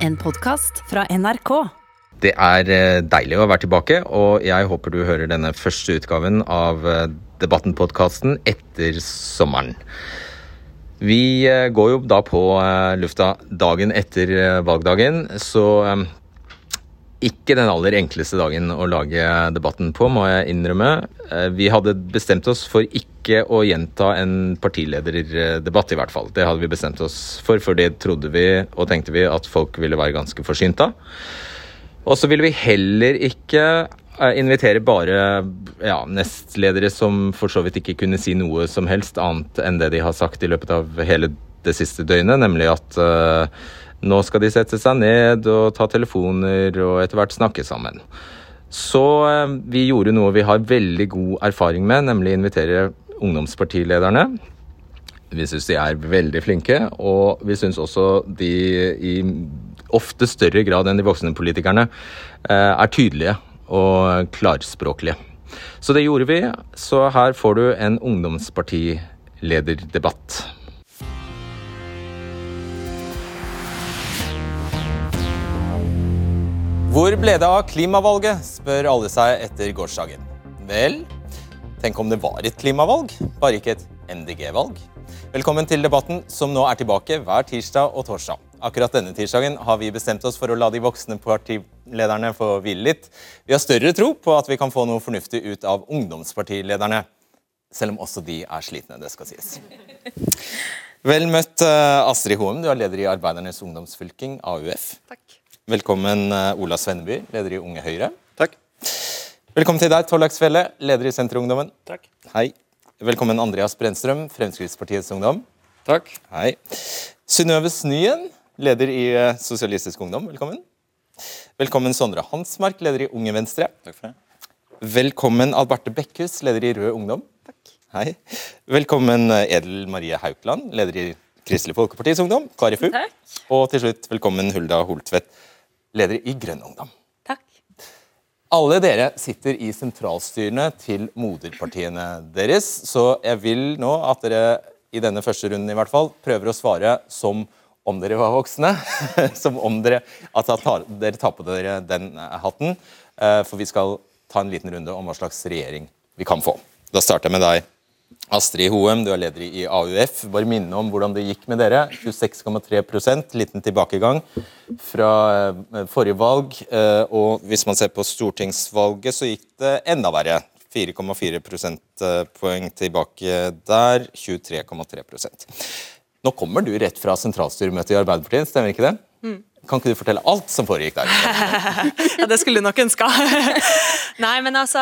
En podkast fra NRK. Det er eh, deilig å være tilbake, og jeg håper du hører denne første utgaven av eh, Debatten-podkasten etter sommeren. Vi eh, går jo da på lufta dagen etter valgdagen, så ikke den aller enkleste dagen å lage debatten på, må jeg innrømme. Eh, Vi hadde bestemt oss for ikke å gjenta en partilederdebatt, i hvert fall. Det hadde vi bestemt oss for, for det trodde vi og tenkte vi at folk ville være ganske forsynt av. Og så ville vi heller ikke eh, invitere bare ja, nestledere som for så vidt ikke kunne si noe som helst annet enn det de har sagt i løpet av hele det siste døgnet, nemlig at eh, nå skal de sette seg ned og ta telefoner og etter hvert snakke sammen. Så eh, vi gjorde noe vi har veldig god erfaring med, nemlig invitere ungdomspartilederne. Vi syns de er veldig flinke, og vi syns også de i ofte større grad enn de voksne politikerne eh, er tydelige og klarspråklige. Så det gjorde vi, så her får du en ungdomspartilederdebatt. Hvor ble det av klimavalget, spør alle seg etter gårsdagen. Vel, tenk om det var et klimavalg, bare ikke et MDG-valg. Velkommen til debatten som nå er tilbake hver tirsdag og torsdag. Akkurat denne tirsdagen har vi bestemt oss for å la de voksne partilederne få hvile litt. Vi har større tro på at vi kan få noe fornuftig ut av ungdomspartilederne. Selv om også de er slitne, det skal sies. Vel møtt, eh, Astrid Hoem. Du er leder i Arbeidernes ungdomsfylking, AUF. Takk. Velkommen, eh, Ola Svenneby, leder i Unge Høyre. Takk. Velkommen til deg, Tollaksfjelle, leder i Senterungdommen. Takk. Hei. Velkommen, Andreas Brenstrøm, Fremskrittspartiets Ungdom. Takk. Hei. Synnøve Snyen, leder i eh, Sosialistisk Ungdom. Velkommen. Velkommen, Sondre Hansmark, leder i Unge Venstre. Takk for det. Velkommen, Alberte Bekkhus, leder i Rød Ungdom. Takk. Hei. Velkommen, eh, Edel Marie Haukland, leder i Kristelig Folkepartis Ungdom, KrFU. Takk. Og til slutt, velkommen, Hulda Holtvedt, leder i Grønn Ungdom. Takk. Alle dere sitter i sentralstyrene til moderpartiene deres, så jeg vil nå at dere i denne første runden i hvert fall prøver å svare som om dere var voksne. som om dere, at tar, dere tar på dere den eh, hatten. eh, For vi skal ta en liten runde om hva slags regjering vi kan få. Da starter jeg med deg. Astrid Hoem, du er leder i AUF. Bare minne om hvordan det gikk med dere. 26,3% liten tilbakegang fra eh, forrige valg. Eh, Og hvis man ser på stortingsvalget, så gikk det enda verre. 4,4 prosentpoeng tilbake der. 23,3% Nå kommer du rett fra sentralstyremøtet i Arbeiderpartiet, stemmer ikke det? Kan ikke du fortelle alt som foregikk der? Ja, det skulle du nok ønska. Nei, men altså,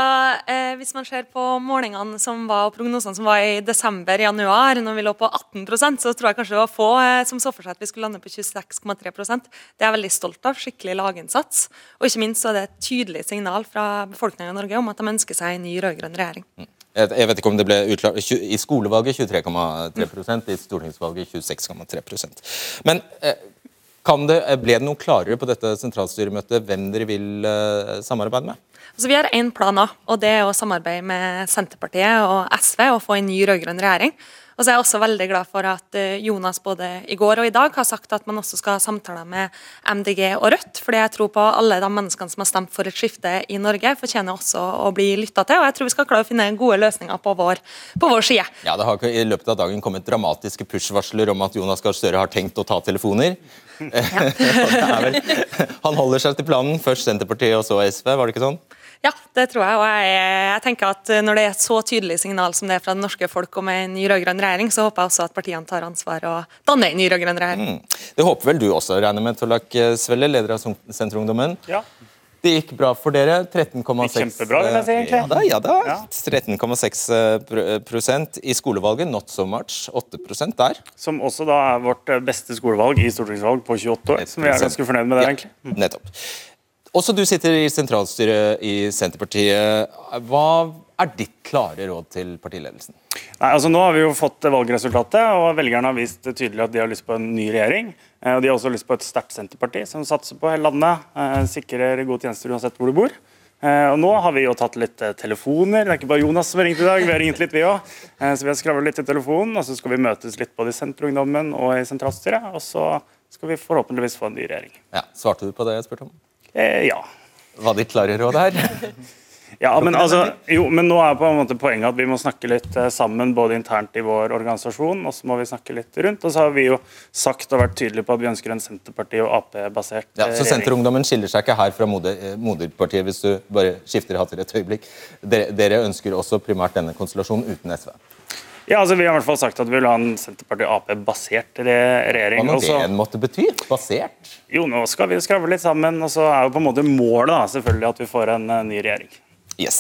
eh, hvis man ser på målingene som var, og prognosene som var i desember-januar, når vi lå på 18% så tror jeg kanskje det var få eh, som så for seg at vi skulle lande på 26,3% Det er jeg veldig stolt av. Skikkelig laginnsats. Og ikke minst så er det et tydelig signal fra befolkningen i Norge om at de ønsker seg en ny rød-grønn regjering. Jeg jeg vet ikke om det ble utklart I skolevalget 23,3% i stortingsvalget 26,3% Men eh, det, eh, ble det noe klarere på dette sentralstyremøtet hvem dere vil eh, samarbeide med? Altså, vi har én plan nå, og det er å samarbeide med Senterpartiet og SV og få en ny rød-grønn regjering. Og så er jeg også veldig glad for at eh, Jonas både i går og i dag har sagt at man også skal ha samtaler med MDG og Rødt. fordi jeg tror på alle de menneskene som har stemt for et skifte i Norge, fortjener også å bli lytta til. Og jeg tror vi skal klare å finne gode løsninger på vår, på vår side. Ja, Det har i løpet av dagen kommet dramatiske push-varsler om at Jonas Gahr Støre har tenkt å ta telefoner. Ja. vel, han holder seg til planen. Først Senterpartiet og så SV, var det ikke sånn? Ja, det tror jeg. Og jeg, jeg tenker at når det er et så tydelig signal som det er fra det norske folk om en ny rød-grønn regjering, så håper jeg også at partiene tar ansvar og danner en ny rød-grønn regjering. Mm. Det håper vel du også, regner med, Tollak Svelle, leder av Senterungdommen. Ja. Det gikk bra for dere. 13,6 Kjempebra, vil jeg si, egentlig. Ja da, ja da. Ja. 13,6 prosent i skolevalget. Not so much. 8% der. Som også da er vårt eh, beste skolevalg i stortingsvalg på 28 år. Som vi er ganske fornøyd med det, Ja, egentlig. Nettopp. Også du sitter i sentralstyret i Senterpartiet. Hva er ditt klare råd til partiledelsen? Nei, altså Nå har vi jo fått valgresultatet, og velgerne har vist tydelig at de har lyst på en ny regjering. Eh, Og de har også lyst på et sterkt Senterparti som satser på hele landet, eh, sikrer gode tjenester uansett hvor du bor. Eh, Og nå har vi jo tatt litt telefoner. Det er ikke bare Jonas som har ringt i dag, vi har ringt litt vi òg. Så vi har skravla litt i telefonen, og så skal vi møtes litt både i Senterungdommen og i sentralstyret. Og så skal vi forhåpentligvis få en ny regjering. Ja, Svarte du på det jeg spurte om? Eh, ja. Hva ditt klare råd her? Ja, men, altså, jo, men nå er på en måte poenget at vi må snakke litt eh, sammen, både internt i vår organisasjon, og så må vi snakke litt rundt. Og så har vi jo sagt og vært tydelige på at vi ønsker en Senterparti- og Ap-basert Ja, så. Senterungdommen skiller seg ikke her fra moder, eh, moderpartiet, hvis du bare skifter hatter et øyeblikk. Dere, dere ønsker også primært denne konstellasjonen uten SV. Ja, altså Vi har i hvert fall sagt at vi vil ha en Senterparti-Ap-basert re regjering. Hva må det enn måtte bety? Basert? jo, nå skal vi skravle litt sammen, og så er jo på en måte målet da, selvfølgelig at vi får en eh, ny regjering. Yes.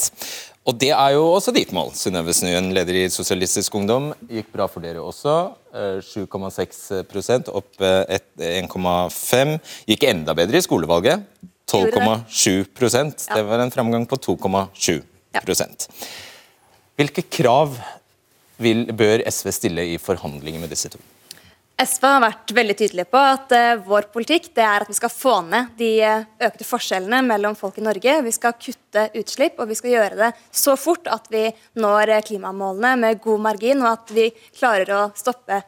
Og det er jo også ditt mål, Synnøve Snuen, leder i Sosialistisk Ungdom. Gikk bra for dere også. Eh, 7,6 opp eh, 1,5. Gikk enda bedre i skolevalget. 12,7% Det var en framgang på 2,7% Hvilke krav vil, bør SV stille i forhandlinger med disse to? SV har vært veldig tydelig på at eh, vår politikk det er at vi skal få ned de eh, økte forskjellene mellom folk i Norge. Vi skal kutte utslipp, og vi skal gjøre det så fort at vi når eh, klimamålene med god margin, og at vi klarer å stoppe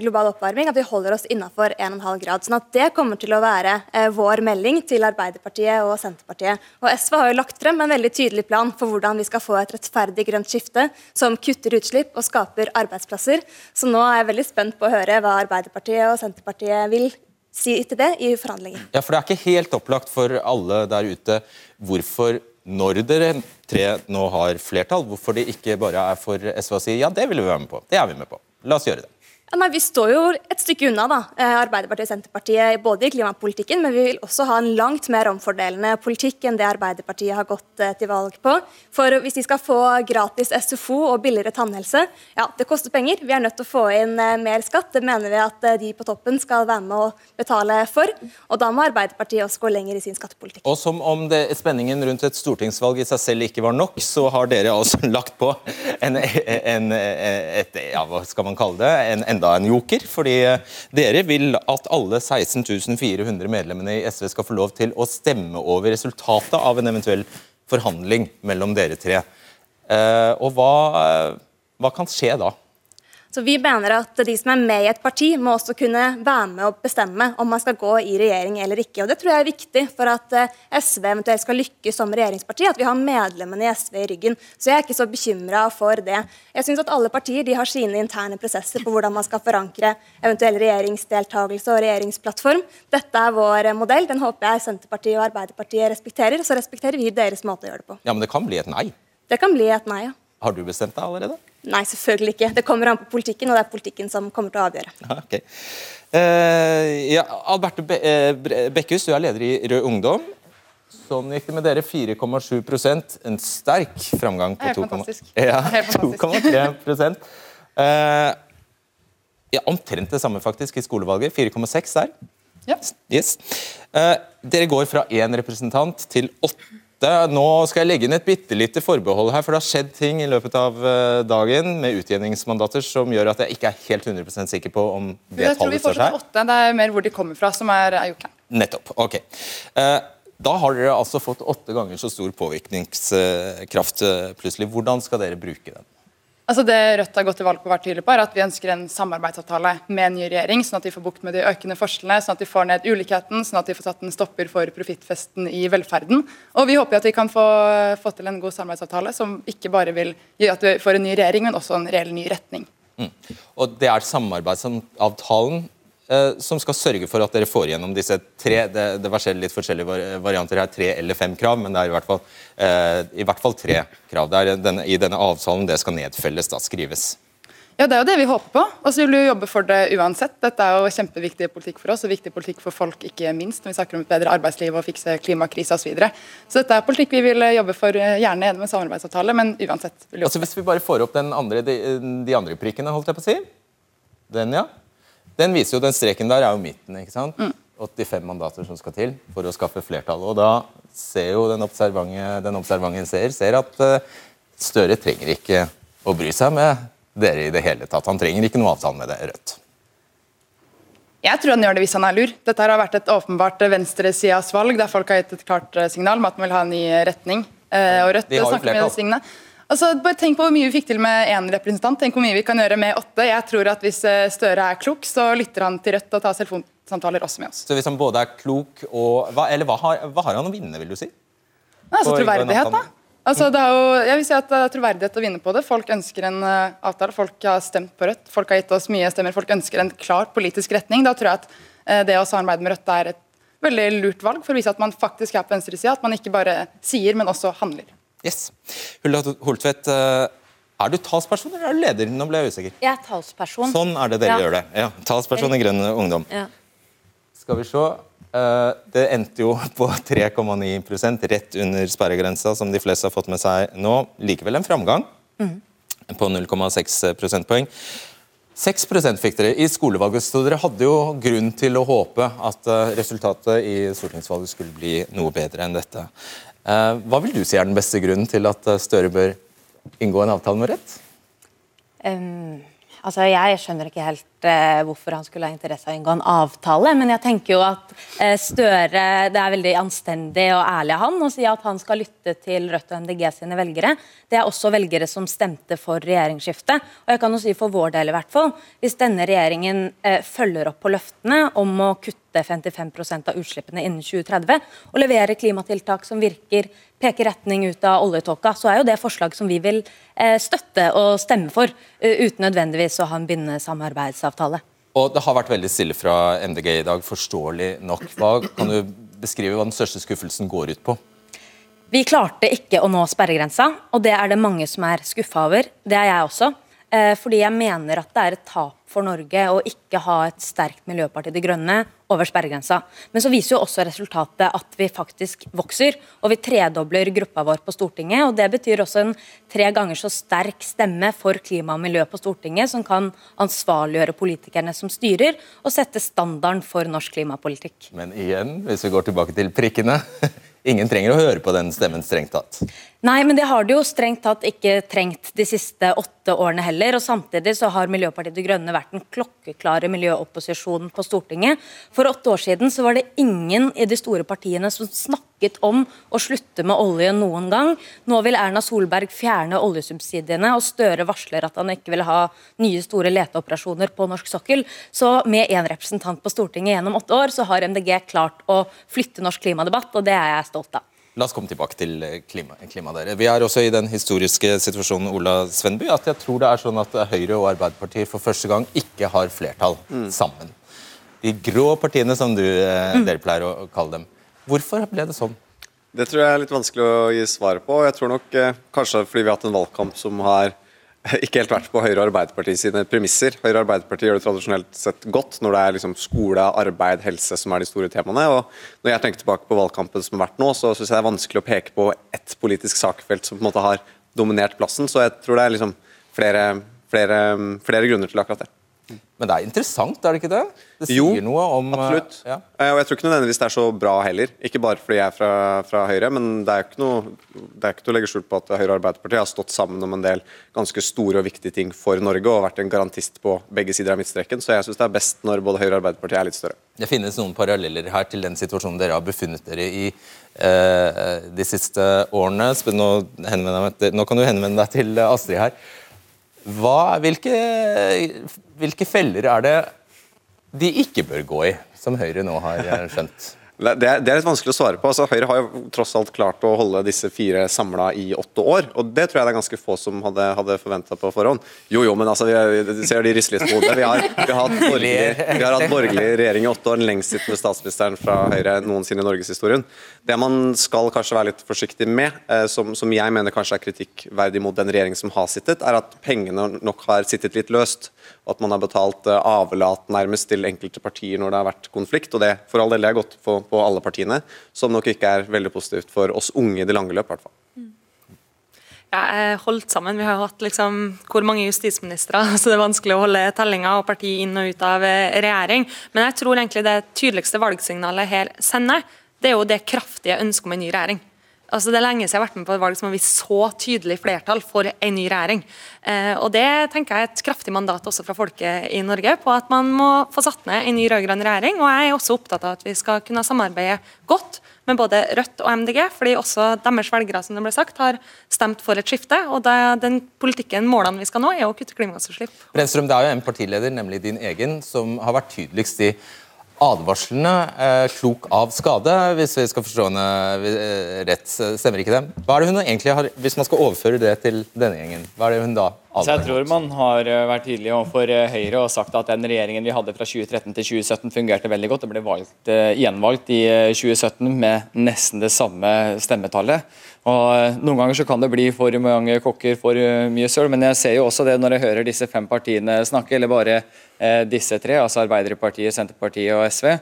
global oppvarming, at vi holder oss innafor 1,5 grad. Sånn at det kommer til å være eh, vår melding til Arbeiderpartiet og Senterpartiet. Og SV har jo lagt frem en veldig tydelig plan for hvordan vi skal få et rettferdig grønt skifte som kutter utslipp og skaper arbeidsplasser. Så nå er jeg veldig spent på å høre hva Arbeiderpartiet og Senterpartiet vil si til det i forhandlinger. Ja, for Det er ikke helt opplagt for alle der ute hvorfor, når dere tre nå har flertall, hvorfor det ikke bare er for SV å si ja, det vil vi være med på. Det er vi med på. La oss gjøre det. Ja, nei, Vi står jo et stykke unna, da, eh, Arbeiderpartiet og Senterpartiet, både i klimapolitikken, men vi vil også ha en langt mer omfordelende politikk enn det Arbeiderpartiet har gått eh, til valg på. For hvis de skal få gratis SFO og billigere tannhelse, ja, det koster penger. Vi er nødt til å få inn eh, mer skatt. Det mener vi at de på toppen skal være med å betale for. Og da må Arbeiderpartiet også gå lenger i sin skattepolitikk. Og som om det, spenningen rundt et stortingsvalg i seg selv ikke var nok, så har dere altså lagt på en, en, et, ja, hva skal man kalle det, en, enda en joker. Fordi eh, dere vil at alle 16 400 medlemmene i SV skal få lov til å stemme over resultatet av en eventuell forhandling mellom dere tre. Eh, og hva, hva kan skje da? Så Vi mener at de som er med i et parti, må også kunne være med og bestemme om man skal gå i regjering eller ikke. Og Det tror jeg er viktig for at eh, SV eventuelt skal lykkes som regjeringsparti, at vi har medlemmene i SV i ryggen. Så jeg er ikke så bekymra for det. Jeg synes at alle partier de har sine interne prosesser på hvordan man skal forankre eventuell regjeringsdeltakelse og regjeringsplattform. Dette er vår modell. Den håper jeg Senterpartiet og Arbeiderpartiet respekterer. Så respekterer vi deres måte å gjøre det på. Ja, men det kan bli et nei. Det kan bli et nei, ja. Har du bestemt deg allerede? Nei, selvfølgelig ikke. Det kommer an på politikken, og det er politikken som kommer til å avgjøre. Okay. ok. Eh, ja, Alberte Be eh, Bekkhus, du er leder i Rød Ungdom. Sånn gikk det med dere. 4,7% En sterk framgang på 2,3 fantastisk. ja, Helt fantastisk. 2,3 eh, ja, Omtrent det samme faktisk i skolevalget. 4,6 der. Ja. Yes. Eh, dere går fra én representant til åtte. Nå skal jeg legge inn et bitte lite forbehold her, for det har skjedd ting i løpet av eh, dagen med utjevningsmandater som gjør at jeg ikke er helt 100% sikker på om det Jeg tallet står seg. åtte. Det er mer hvor de kommer fra, som er, er jokeren. Nettopp. ok. Eh, da har dere altså fått åtte ganger så stor påvirkningskraft eh, plutselig. Hvordan skal dere bruke den? Altså Det Rødt har gått til valg på å være tydelig på, er at vi ønsker en samarbeidsavtale med en ny regjering, sånn at de får bukt med de økende forskjellene, sånn at de får ned ulikheten, sånn at de får satt en stopper for profittfesten i velferden. Og vi håper at vi kan få, få til en god samarbeidsavtale som ikke bare vil gi at vi får en ny regjering, men også en reell ny retning. Og Det er samarbeidsavtalen som skal sørge for at dere får igjennom disse tre det, det verserer litt forskjellige varianter her, tre eller fem krav, men det er i hvert fall, eh, i hvert fall tre krav. Det er denne, I denne avtalen det skal nedfelles, da, skrives. Ja, Det er jo det vi håper på. Og så vil vi jo jobbe for det uansett. Dette er jo kjempeviktig politikk for oss, og viktig politikk for folk, ikke minst når vi snakker om et bedre arbeidsliv og fikse klimakrisa osv. Så, videre. så dette er politikk vi vil jobbe for, eh, gjerne gjennom en samarbeidsavtale, men uansett. vil vi Altså Hvis vi bare får opp den andre, de, de andre prikkene, holdt jeg på å si. Den, ja. Den viser jo, den streken der er jo midten. ikke sant? 85 mandater som skal til for å skaffe flertall. Og da ser jo den observante, seer ser at eh, Støre trenger ikke å bry seg med dere i det hele tatt. Han trenger ikke noe avtale med det, Rødt. Jeg tror han gjør det hvis han er lur. Dette har vært et åpenbart venstresidas valg, der folk har gitt et klart eh, signal om at man vil ha en ny retning. Eh, og Rødt De snakker med disse tingene. Altså, bare Tenk på hvor mye vi fikk til med én representant, tenk hvor mye vi kan gjøre med åtte. Jeg tror at Hvis eh, Støre er klok, så lytter han til Rødt og tar telefonsamtaler også med oss. Så hvis han både er klok og hva, Eller hva har, hva har han å vinne, vil du si? Nei, altså troverdighet, da. Altså, det er jo, jeg vil si at det er troverdighet å vinne på det. Folk ønsker en eh, avtale. Folk har stemt på Rødt. Folk har gitt oss mye stemmer. Folk ønsker en klar politisk retning. Da tror jeg at eh, det å samarbeide med Rødt er et veldig lurt valg for å vise at man faktisk er på venstresida. At man ikke bare sier, men også handler. Yes. Hulda Holtvedt, eh, er du talsperson eller er du leder? Nå ble jeg usikker. Jeg er talsperson. Sånn er det dere Ja. gjør det. Ja, Talsperson i Grønn ungdom. Ja. Skal vi se. Eh, det endte jo på 3,9% rett under sperregrensa, som de fleste har fått med seg nå. Likevel en framgang på 0,6 prosentpoeng. 6 fikk dere i skolevalget, så dere hadde jo grunn til å håpe at eh, resultatet i stortingsvalget skulle bli noe bedre enn dette. Eh, Hva vil du si er den beste grunnen til at eh, Støre bør inngå en avtale med Rødt? Um, altså Jeg skjønner ikke helt uh, hvorfor han skulle ha interesse av å inngå en avtale, men jeg tenker jo at uh, Støre Det er veldig anstendig og ærlig av han å si at han skal lytte til Rødt og MDG sine velgere. Det er også velgere som stemte for regjeringsskiftet. Og jeg kan jo si for vår del i hvert fall, hvis denne regjeringen uh, følger opp på løftene om å kutte 55 av utslippene innen 2030 og levere klimatiltak som virker, peker retning ut av oljetåka, så er jo det forslag som vi vil eh, støtte og stemme for, eh, uten nødvendigvis å ha en bindende samarbeidsavtale. Og Det har vært veldig stille fra MDG i dag, forståelig nok. Hva Kan du beskrive hva den største skuffelsen går ut på? Vi klarte ikke å nå sperregrensa, og det er det mange som er skuffa over. Det er jeg også. Eh, fordi jeg mener at det er et tap for Norge å ikke ha et sterkt Miljøparti De Grønne over sperregrensa. Men så viser jo også resultatet at vi faktisk vokser, og vi tredobler gruppa vår på Stortinget. og Det betyr også en tre ganger så sterk stemme for klima og miljø på Stortinget, som kan ansvarliggjøre politikerne som styrer, og sette standarden for norsk klimapolitikk. Men igjen, hvis vi går tilbake til prikkene Ingen trenger å høre på den stemmen strengt tatt. Nei, men det har det jo strengt tatt ikke trengt de siste åtte årene heller. og Samtidig så har Miljøpartiet De Grønne vært den klokkeklare miljøopposisjonen på Stortinget. For åtte år siden så var det ingen i de store partiene som snakket om å slutte med olje noen gang. Nå vil Erna Solberg fjerne oljesubsidiene, og Støre varsler at han ikke vil ha nye store leteoperasjoner på norsk sokkel. Så med én representant på Stortinget gjennom åtte år, så har MDG klart å flytte norsk klimadebatt, og det er jeg stolt av. La oss komme tilbake til eh, klima, klima dere. Vi er også i den historiske situasjonen Ola Svenby, at jeg tror det er sånn at Høyre og Arbeiderpartiet for første gang ikke har flertall sammen. De grå partiene, som du, mm. dere pleier å kalle dem. Hvorfor ble det sånn? Det tror jeg er litt vanskelig å gi svar på. Jeg tror nok eh, kanskje fordi vi har hatt en valgkamp som har ikke helt vært på Høyre og Arbeiderpartiet sine premisser. Høyre og Arbeiderpartiet gjør det tradisjonelt sett godt når det er liksom skole, arbeid, helse som er de store temaene. og Når jeg tenker tilbake på valgkampen som har vært nå, så syns jeg det er vanskelig å peke på ett politisk sakfelt som på en måte har dominert plassen. Så jeg tror det er liksom flere, flere, flere grunner til akkurat det. Men det er interessant, er det ikke det? Det sier Jo, noe om eh, Absolutt. Ja. Eh, Og jeg tror ikke nødvendigvis det er så bra heller. Ikke bare fordi jeg er fra, fra Høyre, men det er ikke noe det er ikke noe å legge skjul på at Høyre og Arbeiderpartiet har stått sammen om en del ganske store og viktige ting for Norge og vært en garantist på begge sider av midtstreken. Så jeg syns det er best når både Høyre og Arbeiderpartiet er litt større. Det finnes noen paralleller her til den situasjonen dere har befunnet dere i eh, de siste årene. Nå, nå kan du henvende deg til eh, Astrid her. Hva, hvilke, hvilke feller er det de ikke bør gå i, som Høyre nå har eh, skjønt? Det det er litt vanskelig å svare på. Altså, Høyre har jo tross alt klart å holde disse fire samla i åtte år. og Det tror jeg det er ganske få som hadde, hadde forventa på forhånd. Jo, jo, men altså, vi, vi ser de rister litt. Vi har, vi, hatt borgerlig, vi har hatt borgerlig regjering i åtte år, den lengstsittende statsministeren fra Høyre noensinne i norgeshistorien. Det man skal kanskje være litt forsiktig med, eh, som, som jeg mener kanskje er kritikkverdig mot den regjeringen som har sittet, er at pengene nok har sittet litt løst. At man har betalt eh, avlat nærmest til enkelte partier når det har vært konflikt. og det for all del det er godt på, på alle partiene, som nok ikke er veldig positivt for oss unge i det lange løp. hvert fall. Ja, holdt sammen. Vi har hatt liksom, hvor mange justisministre, så det er vanskelig å holde tellinga og parti inn og ut av eh, regjering. Men jeg tror egentlig det tydeligste valgsignalet her sender, det er jo det kraftige ønsket om en ny regjering. Altså Det er lenge siden jeg har vært med på et valg som har vist så tydelig flertall for en ny regjering. Eh, og Det tenker jeg er et kraftig mandat også fra folket i Norge på at man må få satt ned en ny rød-grønn regjering. Og jeg er også opptatt av at vi skal kunne samarbeide godt med både Rødt og MDG, fordi også deres velgere som det ble sagt, har stemt for et skifte. og Den politikken, målene vi skal nå, er å kutte klimagassutslipp. Brenstrøm, Det er jo en partileder, nemlig din egen, som har vært tydeligst i advarslene eh, klok av skade, hvis vi skal forstå henne eh, rett. Stemmer ikke det? Hva er det hun egentlig har, Hvis man skal overføre det til denne gjengen, hva er det hun da altså, Jeg tror man har eh, vært tydelig overfor eh, Høyre og sagt at den regjeringen vi hadde fra 2013 til 2017 fungerte veldig godt. Det ble valgt, gjenvalgt i 2017 med nesten det samme stemmetallet. Og Noen ganger så kan det bli for mange kokker, for mye søl, men jeg ser jo også det når jeg hører disse fem partiene snakke, eller bare eh, disse tre, altså Arbeiderpartiet, Senterpartiet og SV,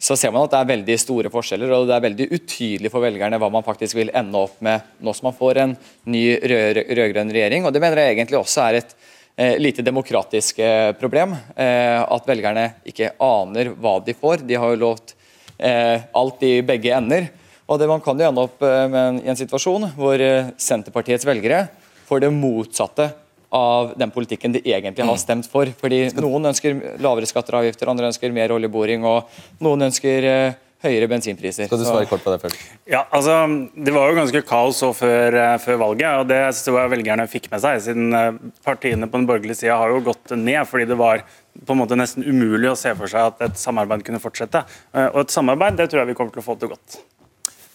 så ser man at det er veldig store forskjeller, og det er veldig utydelig for velgerne hva man faktisk vil ende opp med nå som man får en ny rød-grønn regjering. og Det mener jeg egentlig også er et eh, lite demokratisk eh, problem. Eh, at velgerne ikke aner hva de får. De har jo lovt eh, alt i begge ender. Og det Man kan jo ende opp eh, en, i en situasjon hvor eh, Senterpartiets velgere får det motsatte av den politikken de egentlig har stemt for. Fordi Noen ønsker lavere skatter og avgifter, andre ønsker mer oljeboring, og noen ønsker eh, høyere bensinpriser. Skal du svare kort på det først? Ja, altså, Det var jo ganske kaos før, før, valget, og det så jeg velgerne fikk med seg. Siden partiene på den borgerlige sida har jo gått ned fordi det var på en måte nesten umulig å se for seg at et samarbeid kunne fortsette. Og et samarbeid det tror jeg vi kommer til å få til godt.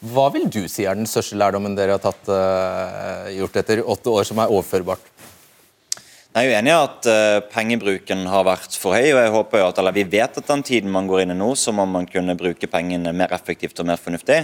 Hva vil du si er den største lærdommen dere har tatt, uh, gjort etter åtte år, som er overførbart? Jeg er jo enig i at uh, pengebruken har vært for høy. og jeg håper jo at, eller Vi vet at den tiden man går inn i nå, så må man kunne bruke pengene mer effektivt og mer fornuftig.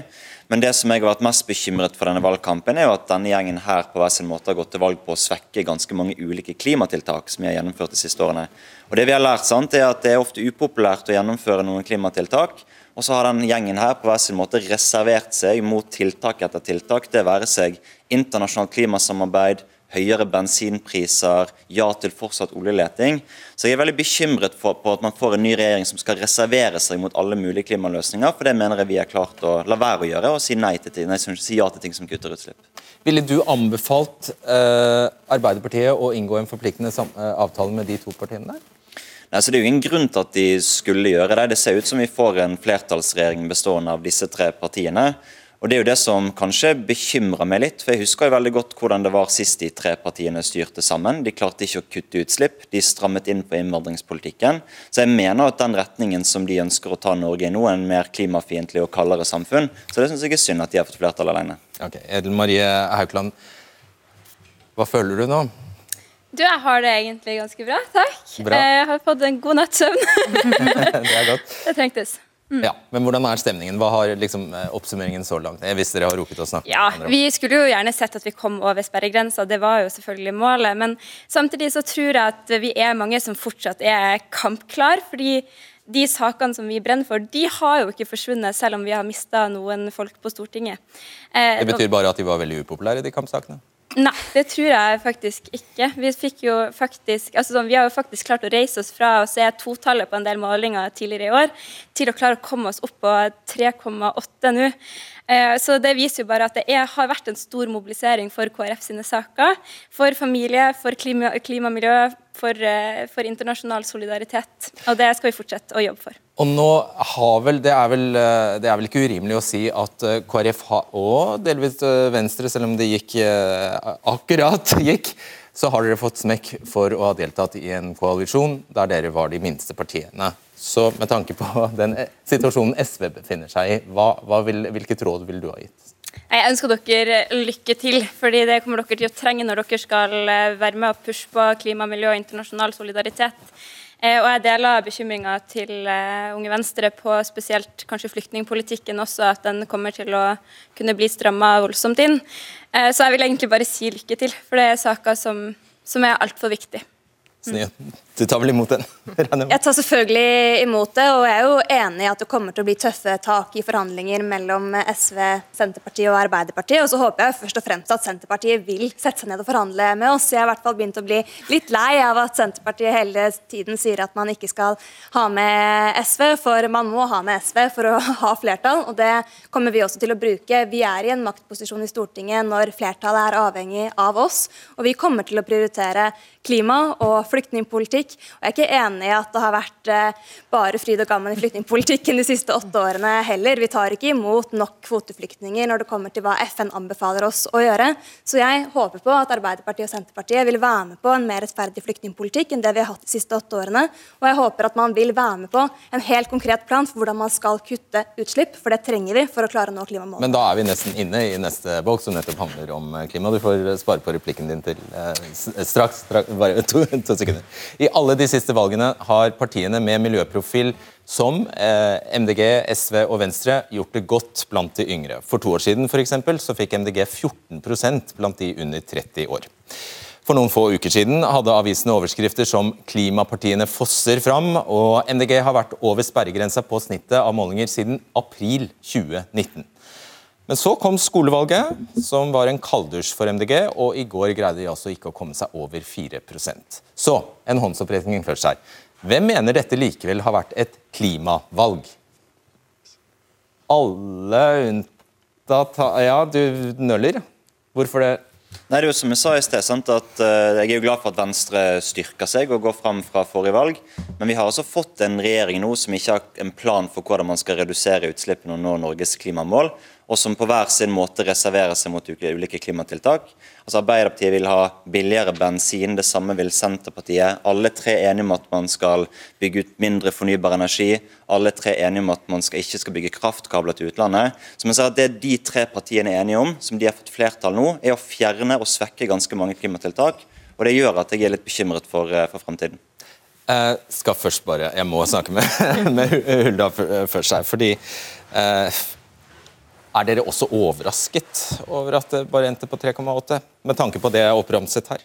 Men det som jeg har vært mest bekymret for denne valgkampen, er jo at denne gjengen her på hver sin måte har gått til valg på å svekke ganske mange ulike klimatiltak som vi har gjennomført de siste årene. Og Det vi har lært, sant, er at det er ofte upopulært å gjennomføre noen klimatiltak. Og så har den gjengen her på hver sin måte reservert seg mot tiltak etter tiltak. Det være seg internasjonalt klimasamarbeid, høyere bensinpriser, ja til fortsatt oljeleting. Så jeg er veldig bekymret for, på at man får en ny regjering som skal reservere seg mot alle mulige klimaløsninger, for det mener jeg vi har klart å la være å gjøre, og si, nei til, nei, si ja til ting som kutter utslipp. Ville du anbefalt eh, Arbeiderpartiet å inngå en forpliktende eh, avtale med de to partiene der? Nei, så det er jo ingen grunn til at de skulle gjøre det. Det ser ut som vi får en flertallsregjering bestående av disse tre partiene. Og Det er jo det som kanskje bekymrer meg litt. for Jeg husker jo veldig godt hvordan det var sist de tre partiene styrte sammen. De klarte ikke å kutte utslipp, de strammet inn på innvandringspolitikken. Så jeg mener at den retningen som de ønsker å ta Norge i nå, er en mer klimafiendtlig og kaldere samfunn. Så det syns jeg er synd at de har fått flertall alene. Ok, Edel Marie Haukland, hva føler du nå? Du, jeg har det egentlig ganske bra, takk. Bra. Jeg har fått en god natts søvn. det er godt. Det trengtes. Mm. Ja, men Hvordan er stemningen? Hva har liksom, eh, oppsummeringen så langt? Hvis dere har rukket å snakke. Ja, Vi skulle jo gjerne sett at vi kom over sperregrensa, det var jo selvfølgelig målet. Men samtidig så tror jeg at vi er mange som fortsatt er kampklar. fordi de sakene som vi brenner for, de har jo ikke forsvunnet, selv om vi har mista noen folk på Stortinget. Eh, det betyr bare at de var veldig upopulære, de kampsakene? Nei, det tror jeg faktisk ikke. Vi, faktisk, altså sånn, vi har jo faktisk klart å reise oss fra å se totallet på en del målinger tidligere i år, til å klare å komme oss opp på 3,8 nå. Eh, så Det viser jo bare at det er, har vært en stor mobilisering for KrF sine saker. For familie, for klima, klimamiljø, for, eh, for, internasjonal solidaritet. Og det skal vi fortsette å jobbe for. Og nå har vel, Det er vel, eh, det er vel ikke urimelig å si at KrF har, og delvis Venstre, selv om det gikk akkurat gikk, så har dere fått smekk for å ha deltatt i en koalisjon der dere var de minste partiene. Så med tanke på den situasjonen SV befinner seg i, hva, hva vil, hvilket råd vil du ha gitt? Jeg ønsker dere lykke til, fordi det kommer dere til å trenge når dere skal eh, være med og pushe på klima, miljø og internasjonal solidaritet. Eh, og jeg deler bekymringa til eh, Unge Venstre på spesielt kanskje flyktningpolitikken også, at den kommer til å kunne bli stramma voldsomt inn. Så jeg vil egentlig bare si lykke til, for det er saker som, som er altfor viktige. Mm. Du tar vel imot den? Jeg tar selvfølgelig imot det, og jeg er jo enig i at det kommer til å bli tøffe tak i forhandlinger mellom SV, Senterpartiet og Arbeiderpartiet. Og så håper jeg først og fremst at Senterpartiet vil sette seg ned og forhandle med oss. Jeg har i hvert fall begynt å bli litt lei av at Senterpartiet hele tiden sier at man ikke skal ha med SV, for man må ha med SV for å ha flertall, og det kommer vi også til å bruke. Vi er i en maktposisjon i Stortinget når flertallet er avhengig av oss, og vi kommer til å prioritere klima og flyktningpolitikk politikk. Og jeg er ikke enig i at det har vært eh, bare fryd og gammen i flyktningpolitikken de siste åtte årene heller. Vi tar ikke imot nok kvoteflyktninger når det kommer til hva FN anbefaler oss å gjøre. Så jeg håper på at Arbeiderpartiet og Senterpartiet vil være med på en mer rettferdig flyktningpolitikk enn det vi har hatt de siste åtte årene. Og jeg håper at man vil være med på en helt konkret plan for hvordan man skal kutte utslipp, for det trenger vi for å klare å nå klimamålene. Men da er vi nesten inne i neste bolk, som nettopp handler om eh, klima. Du får spare på replikken din til eh, straks. straks bare to, to sekunder. I alle de siste valgene har partiene med miljøprofil som eh, MDG, SV og Venstre gjort det godt blant de yngre. For to år siden for eksempel, så fikk MDG 14% blant de under 30 år. For noen få uker siden hadde avisene overskrifter som 'Klimapartiene fosser fram', og MDG har vært over sperregrensa på snittet av målinger siden april 2019. Men så kom skolevalget, som var en kalddusj for MDG, og i går greide de altså ikke å komme seg over 4% Så en håndsopprekning først her. Hvem mener dette likevel har vært et klimavalg? Alle unntatt Ja, du nøller. Hvorfor det? Nei, det er jo som Jeg sa i sted, sant, at uh, jeg er jo glad for at Venstre styrker seg og går fram fra forrige valg. Men vi har altså fått en regjering nå som ikke har en plan for hvordan man skal redusere utslippene og nå Norges klimamål og som på hver sin måte reserverer seg mot ulike klimatiltak. Altså Arbeiderpartiet vil ha billigere bensin, det samme vil Senterpartiet. Alle tre er enige om at man skal bygge ut mindre fornybar energi. Alle tre er enige om at man skal, ikke skal bygge kraftkabler til utlandet. Som jeg sa, Det de tre partiene er enige om, som de har fått flertall nå, er å fjerne og svekker ganske mange klimatiltak. Og Det gjør at jeg er litt bekymret for, eh, for fremtiden. Jeg skal først bare, jeg må snakke med, med Hulda først her. fordi eh, er dere også overrasket over at det bare endte på 3,8, med tanke på det jeg oppramset her?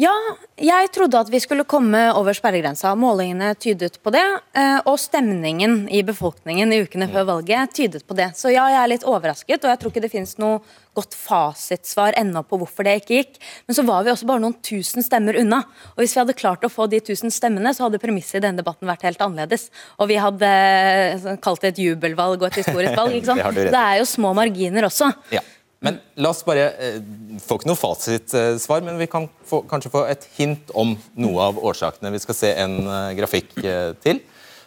Ja, jeg trodde at vi skulle komme over sperregrensa. Målingene tydet på det. Eh, og stemningen i befolkningen i ukene før valget tydet på det. Så ja, jeg er litt overrasket, og jeg tror ikke det finnes noe godt fasitsvar ennå på hvorfor det ikke gikk. Men så var vi også bare noen tusen stemmer unna. Og hvis vi hadde klart å få de tusen stemmene, så hadde premisset i denne debatten vært helt annerledes. Og vi hadde eh, kalt det et jubelvalg og et historisk valg. ikke sant? det, det er jo små marginer også. Ja. Men la oss bare eh, få ikke noe fasitsvar, men vi kan få, kanskje få et hint om noe av årsakene. Vi skal se en uh, grafikk uh, til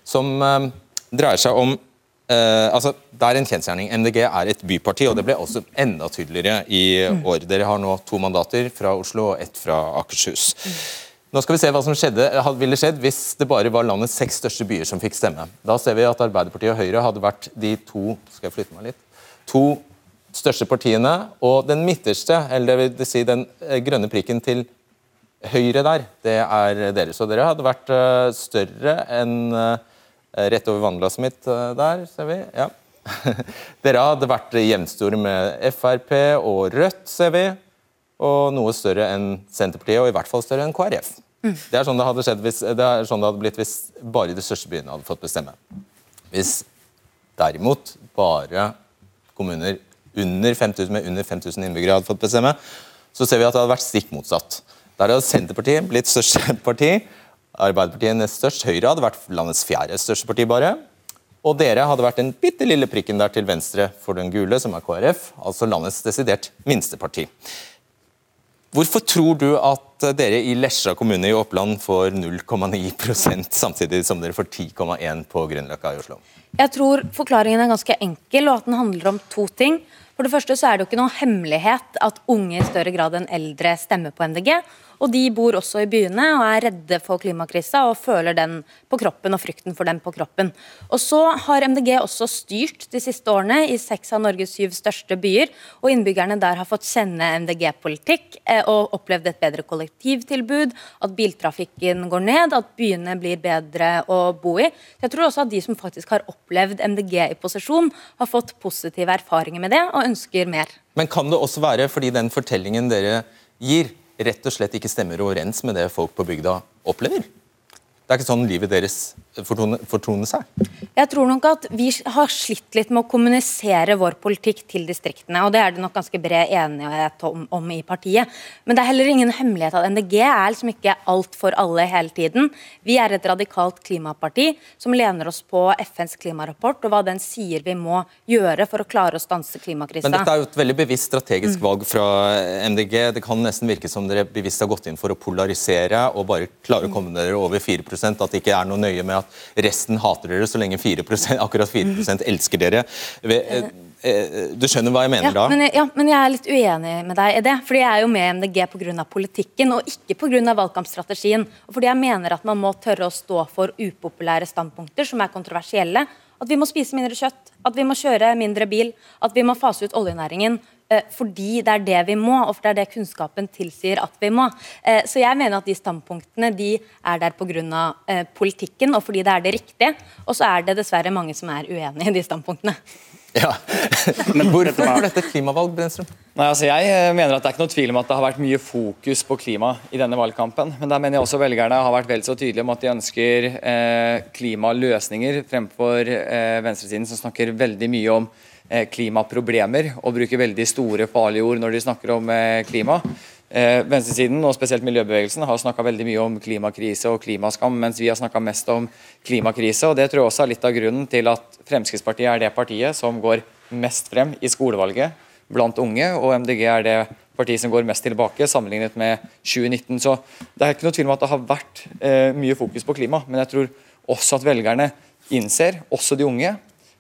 som uh, dreier seg om altså, Det er en kjensgjerning. MDG er et byparti, og det ble også enda tydeligere i år. Dere har nå to mandater fra Oslo og ett fra Akershus. Nå skal vi se hva som skjedde, ville skjedd hvis det bare var landets seks største byer som fikk stemme. Da ser vi at Arbeiderpartiet og Høyre hadde vært de to skal jeg flytte meg litt, to største partiene. Og den midterste, eller det vil si den eh, grønne prikken til høyre der, det er dere. Så dere hadde vært eh, større enn eh, rett over vannglasset mitt der, ser vi. ja. Dere hadde vært jevnstore med Frp og Rødt, ser vi. Og noe større enn Senterpartiet, og i hvert fall større enn KrF. Mm. Det er sånn det hadde skjedd hvis, det er sånn det hadde blitt hvis bare de største byene hadde fått bestemme. Hvis derimot bare kommuner under 5000, med under 5000 innbyggere hadde fått bestemme, så ser vi at det hadde vært stikk motsatt. Der hadde Senterpartiet blitt største parti. Arbeiderpartiet nest størst. Høyre hadde vært landets fjerde største parti, bare. Og dere hadde vært den bitte lille prikken der til venstre for den gule, som er KrF, altså landets desidert minste parti. Hvorfor tror du at dere i Lesja kommune i Oppland får 0,9% samtidig som dere får 10,1 på Grünerløkka i Oslo? Jeg tror forklaringen er ganske enkel, og at den handler om to ting. For det første så er det jo ikke noen hemmelighet at unge i større grad enn eldre stemmer på MDG. Og de bor også i byene og er redde for klimakrisa og føler den på kroppen og frykten for den på kroppen. Og så har MDG også styrt de siste årene i seks av Norges syv største byer. Og innbyggerne der har fått kjenne MDG-politikk eh, og opplevd et bedre kollektivtilbud, at biltrafikken går ned, at byene blir bedre å bo i. Jeg tror også at de som faktisk har opplevd MDG i posisjon, har fått positive erfaringer med det og ønsker mer. Men kan det også være fordi den fortellingen dere gir, rett og slett ikke stemmer overens med det folk på bygda opplever? Det er ikke sånn livet deres fortoner, fortone, seg? Jeg tror nok at Vi har slitt litt med å kommunisere vår politikk til distriktene. og Det er det nok ganske bred enighet om, om, i partiet. Men det er heller ingen hemmelighet at NDG er liksom ikke alt for alle hele tiden. Vi er et radikalt klimaparti som lener oss på FNs klimarapport og hva den sier vi må gjøre for å klare å stanse klimakrisa. Men dette er jo et veldig bevisst strategisk valg fra MDG. Det kan nesten virke som dere bevisst har gått inn for å polarisere og bare klare å komme dere over 4% at det ikke er noe nøye med at resten hater dere så lenge 4% akkurat 4 elsker dere. Eh, eh, du skjønner hva jeg mener ja, da? Men, ja, men jeg er litt uenig med deg i det. Fordi jeg er jo med MDG pga. politikken, og ikke pga. valgkampstrategien. Og fordi jeg mener at man må tørre å stå for upopulære standpunkter som er kontroversielle. At vi må spise mindre kjøtt, at vi må kjøre mindre bil, at vi må fase ut oljenæringen. Eh, fordi det er det vi må, og for det er det kunnskapen tilsier at vi må. Eh, så jeg mener at de standpunktene de er der pga. Eh, politikken, og fordi det er det riktige. Og så er det dessverre mange som er uenig i de standpunktene. Ja, Men hvorfor var dette klimavalg, Brenstrøm? Nei, altså jeg mener at Det er ikke noe tvil om at det har vært mye fokus på klima i denne valgkampen. Men der mener jeg også velgerne har vært vel så tydelige om at de ønsker eh, klimaløsninger fremfor eh, venstresiden, som snakker veldig mye om klimaproblemer og bruker veldig store, farlige ord når de snakker om eh, klima. Eh, venstresiden og spesielt miljøbevegelsen har snakka mye om klimakrise og klimaskam, mens vi har snakka mest om klimakrise. og Det tror jeg også er litt av grunnen til at Fremskrittspartiet er det partiet som går mest frem i skolevalget blant unge, og MDG er det partiet som går mest tilbake sammenlignet med 2019. Så det er ikke noe tvil om at det har vært eh, mye fokus på klima, men jeg tror også at velgerne innser, også de unge,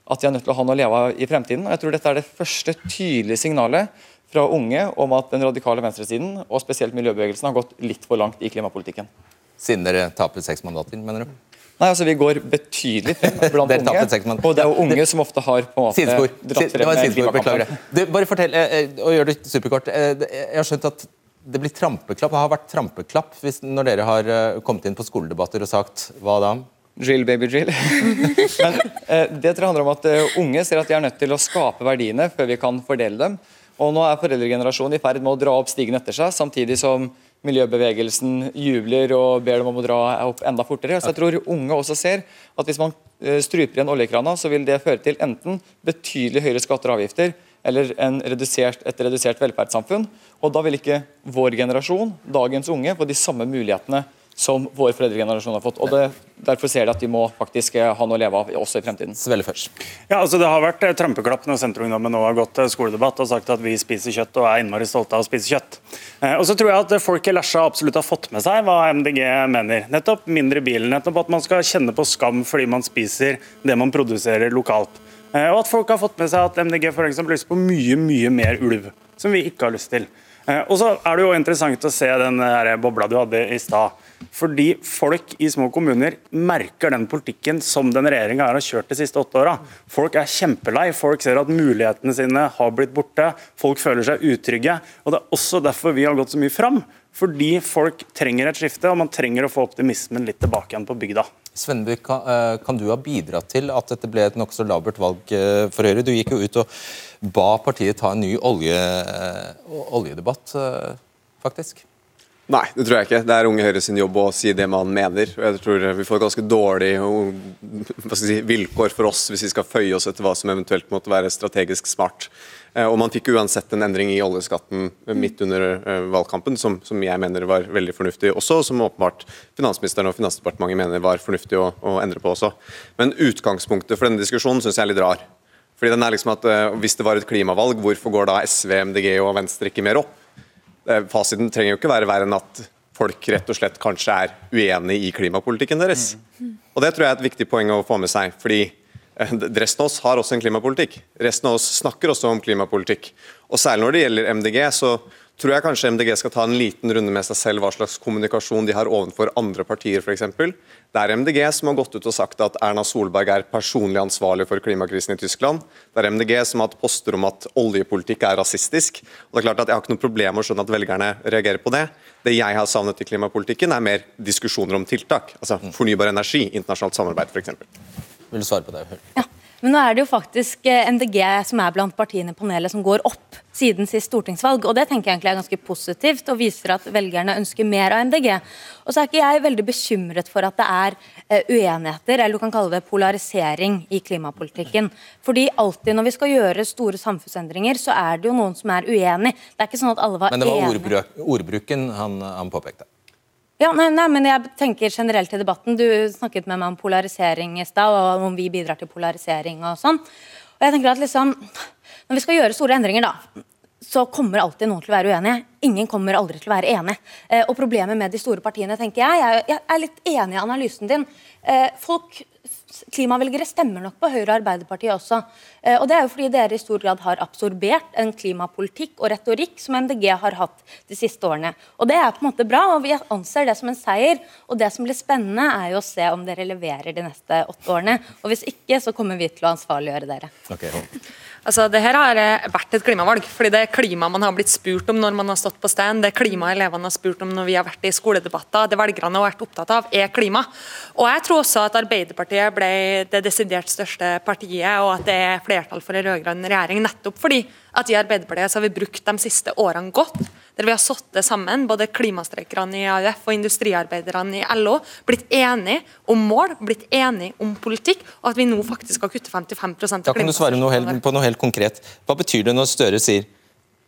at de er nødt til å ha noe å leve av i fremtiden. Og jeg tror Dette er det første tydelige signalet fra unge om at den radikale venstresiden og spesielt miljøbevegelsen har gått litt for langt i klimapolitikken. Siden dere taper seks mandater, mener du? Nei, altså Vi går betydelig frem blant unge. Og det er jo unge som ofte har på en måte sidespor. dratt frem med Du, Bare fortell, eh, eh, og gjør det superkort. Eh, jeg har skjønt at det blir trampeklapp, det har vært trampeklapp hvis, når dere har kommet inn på skoledebatter og sagt hva da? Drill, baby, drill. Men eh, det tror jeg handler om at eh, unge ser at de er nødt til å skape verdiene før vi kan fordele dem. Og nå er foreldregenerasjonen i ferd med å dra opp stigen etter seg, samtidig som miljøbevegelsen jubler og ber dem om å dra opp enda fortere. Så jeg tror unge også ser at hvis man eh, struper igjen oljekrana, så vil det føre til enten betydelig høyere skatter og avgifter eller redusert, et redusert velferdssamfunn. Og da vil ikke vår generasjon, dagens unge, få de samme mulighetene som vår foreldregenerasjon har fått. og det, Derfor ser de at de må faktisk eh, ha noe å leve av også i fremtiden. Først. Ja, altså Det har vært eh, trampeklapp når Senterungdommen nå har gått til skoledebatt og sagt at vi spiser kjøtt og er innmari stolte av å spise kjøtt. Eh, og så tror jeg at folk i Lesja absolutt har fått med seg hva MDG mener. Nettopp mindre bilen, nettopp at man skal kjenne på skam fordi man spiser det man produserer lokalt. Eh, og at folk har fått med seg at MDG for eksempel, har lyst på mye, mye mer ulv, som vi ikke har lyst til. Eh, og så er det jo interessant å se den bobla du hadde i stad. Fordi folk i små kommuner merker den politikken som den regjeringa har kjørt de siste åtte åra. Folk er kjempelei. Folk ser at mulighetene sine har blitt borte. Folk føler seg utrygge. Og Det er også derfor vi har gått så mye fram. Fordi folk trenger et skifte, og man trenger å få optimismen litt tilbake igjen på bygda. Svenby, kan, eh, kan du ha bidratt til at dette ble et nokså labert valg eh, for Høyre? Du gikk jo ut og ba partiet ta en ny olje, eh, oljedebatt, faktisk. Nei, det tror jeg ikke. Det er Unge Høyre sin jobb å si det man mener. Jeg tror Vi får ganske dårlige si, vilkår for oss hvis vi skal føye oss etter hva som eventuelt måtte være strategisk smart. Eh, og Man fikk uansett en endring i oljeskatten midt under eh, valgkampen, som, som jeg mener var veldig fornuftig også, og som åpenbart finansministeren og Finansdepartementet mener var fornuftig å, å endre på også. Men utgangspunktet for denne diskusjonen syns jeg er litt rar. Fordi den er liksom at eh, Hvis det var et klimavalg, hvorfor går da SV, MDG og Venstre ikke mer opp? Fasiten trenger jo ikke være verre enn at folk rett og slett kanskje er uenig i klimapolitikken deres. Og Det tror jeg er et viktig poeng å få med seg. fordi eh, Resten av oss har også en klimapolitikk. Resten av oss snakker også om klimapolitikk. Og Særlig når det gjelder MDG, så tror jeg kanskje MDG skal ta en liten runde med seg selv hva slags kommunikasjon de har overfor andre partier f.eks. Det er MDG som har gått ut og sagt at Erna Solberg er personlig ansvarlig for klimakrisen i Tyskland. Det er MDG som har hatt poster om at oljepolitikk er rasistisk. Og det er klart at Jeg har ikke noe problem med å skjønne at velgerne reagerer på det. Det jeg har savnet i klimapolitikken, er mer diskusjoner om tiltak. Altså fornybar energi, internasjonalt samarbeid f.eks. Vil du svare på det? Ja. Men nå er det jo faktisk eh, MDG som er blant partiene i panelet som går opp siden sist stortingsvalg. og Det tenker jeg egentlig er ganske positivt og viser at velgerne ønsker mer av MDG. Og så er ikke jeg veldig bekymret for at det er eh, uenigheter, eller du kan kalle det polarisering i klimapolitikken. Fordi alltid når vi skal gjøre store samfunnsendringer, så er det jo noen som er uenig. Det er ikke sånn at alle var enige. Men det var ordbruk, ordbruken han, han påpekte. Ja, nei, nei, men jeg tenker generelt i debatten. Du snakket med meg om polarisering i stad, og om vi bidrar til polarisering og sånn. Og jeg tenker at liksom, Når vi skal gjøre store endringer, da, så kommer alltid noen til å være uenige. Ingen kommer aldri til å være enig. Eh, og problemet med de store partiene, tenker jeg, jeg, jeg er litt enig i analysen din. Eh, folk Klimavelgere stemmer nok på Høyre og Arbeiderpartiet også. Eh, og Det er jo fordi dere i stor grad har absorbert en klimapolitikk og retorikk som MDG har hatt de siste årene. Og Det er på en måte bra, og vi anser det som en seier. Og Det som blir spennende, er jo å se om dere leverer de neste åtte årene. Og Hvis ikke, så kommer vi til å ansvarliggjøre dere. Okay. Altså, det her har vært et klimavalg. fordi Det er klima man har blitt spurt om når man har stått på stand, det klima elevene har spurt om når vi har vært i skoledebatter, det velgerne har vært opptatt av, er klima. Og Jeg tror også at Arbeiderpartiet ble det desidert største partiet, og at det er flertall for en rød-grønn regjering, nettopp fordi at i Arbeiderpartiet så har vi brukt de siste årene godt. Der vi har sittet sammen, både klimastreikerne i AUF og industriarbeiderne i LO, blitt enige om mål, blitt enige om politikk, og at vi nå faktisk skal kutte 55 av Da kan du svare noe helt, på noe helt konkret. Hva betyr det når Støre sier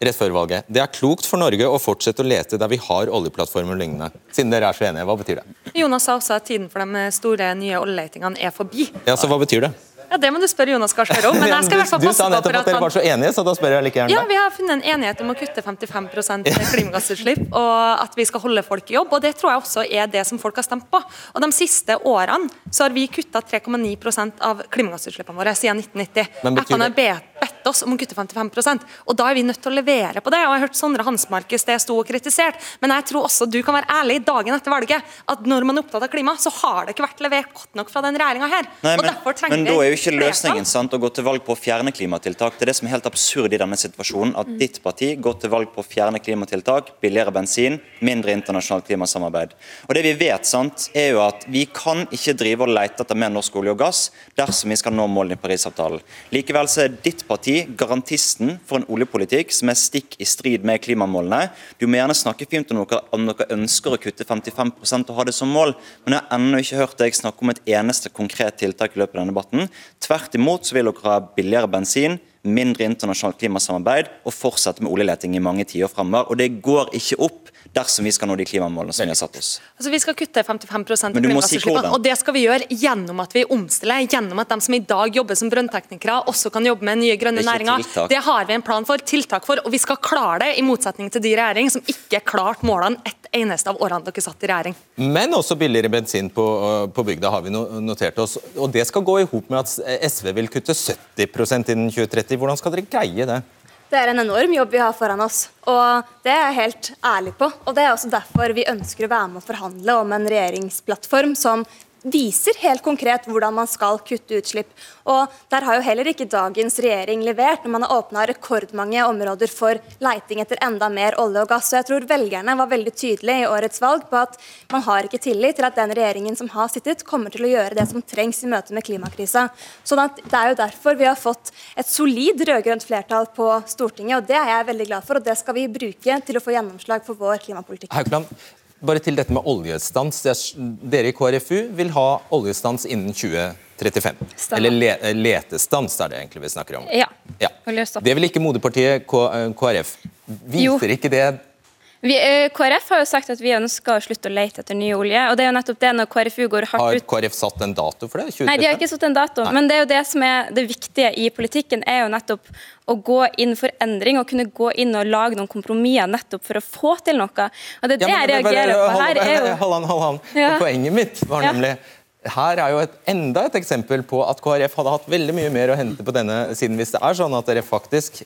rett før valget det er klokt for Norge å fortsette å lete der vi har oljeplattformer og lignende, siden dere er så enige? Hva betyr det? Jonas sa også at tiden for de store nye oljeletingene er forbi. Ja, så Hva betyr det? Ja, Det må du spørre Jonas Gahr Støre om. Men jeg skal i hvert fall du, du passe sa på nettopp at at dere var så enige, så da spør jeg like gjerne ja. Vi har funnet en enighet om å kutte 55% klimagassutslipp, og at vi skal holde folk i jobb. og Det tror jeg også er det som folk har stemt på. Og De siste årene så har vi kutta 3,9% av klimagassutslippene våre siden 1990. Men betyr FN har bedt, oss om å kutte 55% og Da er vi nødt til å levere på det. og Jeg har hørt Sondre Hansmark i sted stå og kritisert, men jeg tror også du kan være ærlig dagen etter valget at når man er opptatt av klima, så har det ikke vært levert godt nok fra den regjeringa her. Nei, og men, derfor trenger men vi jo ikke løsningen sant, å gå til valg på å fjerne klimatiltak. Det er det som er helt absurd i denne situasjonen. At Mm. ditt parti går til valg på å fjerne klimatiltak, billigere bensin, mindre internasjonalt klimasamarbeid. Og det Vi vet sant, er jo at vi kan ikke drive og lete etter mer norsk olje og gass dersom vi skal nå målene i Parisavtalen. Likevel så er ditt parti garantisten for en oljepolitikk som er stikk i strid med klimamålene. Du må gjerne snakke fint om dere, om dere ønsker å kutte 55 og ha det som mål, men jeg har ennå ikke hørt deg snakke om et eneste konkret tiltak i løpet av denne debatten. Tvert imot så vil dere ha billigere bensin, mindre internasjonalt klimasamarbeid og fortsette med oljeleting i mange tiår framover. Og det går ikke opp dersom vi skal nå de klimamålene som vi har satt oss. Altså, Vi skal kutte 55 av klimagassutslippene, du si og det skal vi gjøre gjennom at vi omstiller. Gjennom at de som i dag jobber som brønnteknikere, også kan jobbe med nye grønne Det er næringer. tiltak. Det har vi en plan for, tiltak for, og vi skal klare det, i motsetning til de regjering som ikke klarte målene ett eneste av årene dere satt i regjering. Men også billigere bensin på, på bygda har vi notert oss. Og det skal gå i hop med at SV vil kutte 70% innen 2030. Hvordan skal dere greie det? Det er en enorm jobb vi har foran oss, og det er jeg helt ærlig på. Og Det er også derfor vi ønsker å være med å forhandle om en regjeringsplattform som viser helt konkret hvordan man skal kutte utslipp. Og Der har jo heller ikke dagens regjering levert, når man har åpna rekordmange områder for leiting etter enda mer olje og gass. Så jeg tror velgerne var veldig tydelige i årets valg på at man har ikke tillit til at den regjeringen som har sittet, kommer til å gjøre det som trengs i møte med klimakrisa. Sånn at Det er jo derfor vi har fått et solid rød-grønt flertall på Stortinget, og det er jeg veldig glad for. og Det skal vi bruke til å få gjennomslag for vår klimapolitikk. Haukeland, bare til dette med oljestans. Er- Dere i KrFU vil ha oljestans innen 2035. Stemmer. Eller le letestans er det egentlig vi snakker om. Ja. Ja. Det vil ikke moderpartiet K eh, KrF. Jo. Viser ikke det Vi, eh, KrF har jo sagt at vi ønsker å slutte å lete etter ny olje. og det er jo nettopp det når KrFU går hardt ut. Har KrF satt en dato for det? 2035? Nei, de har ikke satt en dato, Nei. men det er jo det som er det viktige i politikken, er jo nettopp å gå inn for endring og kunne gå inn og lage noen kompromisser nettopp for å få til noe. Og det er det Ja, men- jeg reagerer bare, på. Her er jo Halvan, halvan. Ja. Poenget mitt var nemlig her er jo et, enda et eksempel på at KrF hadde hatt veldig mye mer å hente på denne siden hvis det er sånn at dere faktisk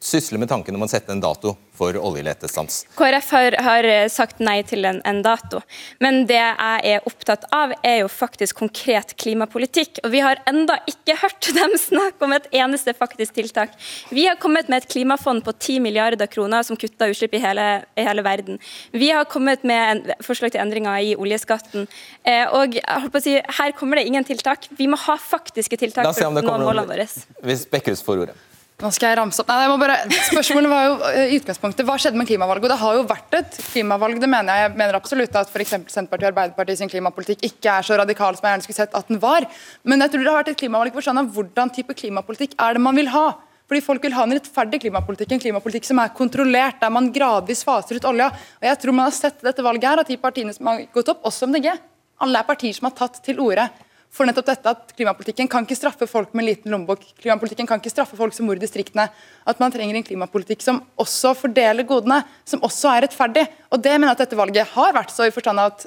sysle med tanken om å sette en dato for oljeletestans? KrF har, har eh, sagt nei til en, en, dato. Men det jeg er opptatt av, er jo faktisk konkret klimapolitikk. Og vi har enda ikke hørt dem snakke om et eneste faktisk tiltak. Vi har kommet med et klimafond på 10 milliarder kroner som kutter utslipp i hele, i hele verden. Vi har kommet med en, forslag til endringer i oljeskatten. Eh, og si, her kommer det ingen tiltak. Vi må ha faktiske tiltak for å nå målene våre. Hvis Bekkhus får ordet. Nå skal jeg ramse opp. Nei, jeg må bare... Spørsmålet var jo eh, i utgangspunktet, Hva skjedde med klimavalget? Og Det har jo vært et klimavalg. det mener Jeg Jeg mener absolutt at for Senterpartiet og Arbeiderpartiet sin klimapolitikk ikke er så radikal som jeg gjerne skulle sett at den var. Men jeg tror det har vært et klimavalg for sånn av hvordan type klimapolitikk er det man vil ha. Fordi Folk vil ha en rettferdig klimapolitikk, en klimapolitikk som er kontrollert, der man gradvis faser ut olja. Og jeg tror man har sett dette valget her, at de partiene som har gått opp, også MDG, alle er partier som har tatt til orde for nettopp dette at klimapolitikken kan ikke straffe folk med liten lommebok. Klimapolitikken kan ikke straffe folk som bor i distriktene. At man trenger en klimapolitikk som også fordeler godene, som også er rettferdig. Og det mener jeg at dette valget har vært, så i forstand av at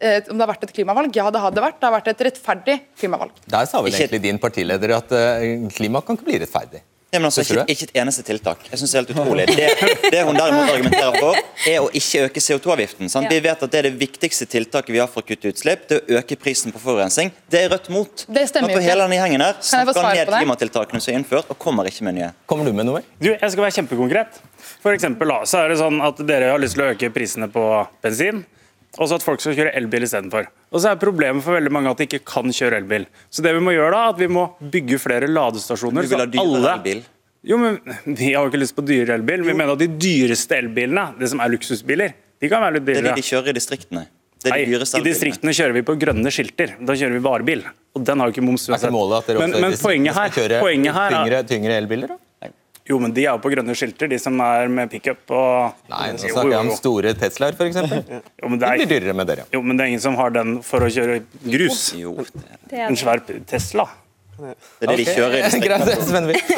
eh, om det har vært et klimavalg? Ja, det har det vært. Det har vært et rettferdig klimavalg. Der sa vel egentlig din partileder at eh, klima kan ikke bli rettferdig? Ja, men altså, ikke, ikke, et eneste tiltak. Jeg synes Det er helt utrolig. Det, det hun derimot argumenterer for, er å ikke øke CO2-avgiften. Ja. Vi vet at Det er det viktigste tiltaket vi har for å kutte utslipp. Det å øke prisen på forurensning. Det er Rødt mot. Det stemmer ikke. Hele denne gjengen her snakker ned klimatiltakene som er innført, og kommer ikke med nye. Kommer du med noe? Du, Jeg skal være kjempekonkret. For eksempel, så er det sånn at Dere har lyst til å øke prisene på bensin. Og så at folk skal kjøre elbil istedenfor. Og så er problemet for veldig mange at de ikke kan kjøre elbil. Så det vi må gjøre da, at vi må bygge flere ladestasjoner. Du vil ha dyrere elbil? Jo, men Vi har jo ikke lyst på dyre elbil. Vi mener at de dyreste elbilene, det som er luksusbiler, de kan være litt dyrere. Det er de de kjører i distriktene. Nei, I distriktene kjører vi på grønne skilter. Da kjører vi varebil. Og den har jo ikke moms uansett. Men, men poenget her, poenget her tyngre, tyngre elbiler, da? Jo, men de er jo på grønne skilter, de som er med pickup og Nei, nå snakker jeg om store Teslaer, f.eks. jo, men det er, blir dyrere med dere. Jo, men det er ingen som har den for å kjøre grus. Jo, det er... En svær Tesla. Det er det de kjører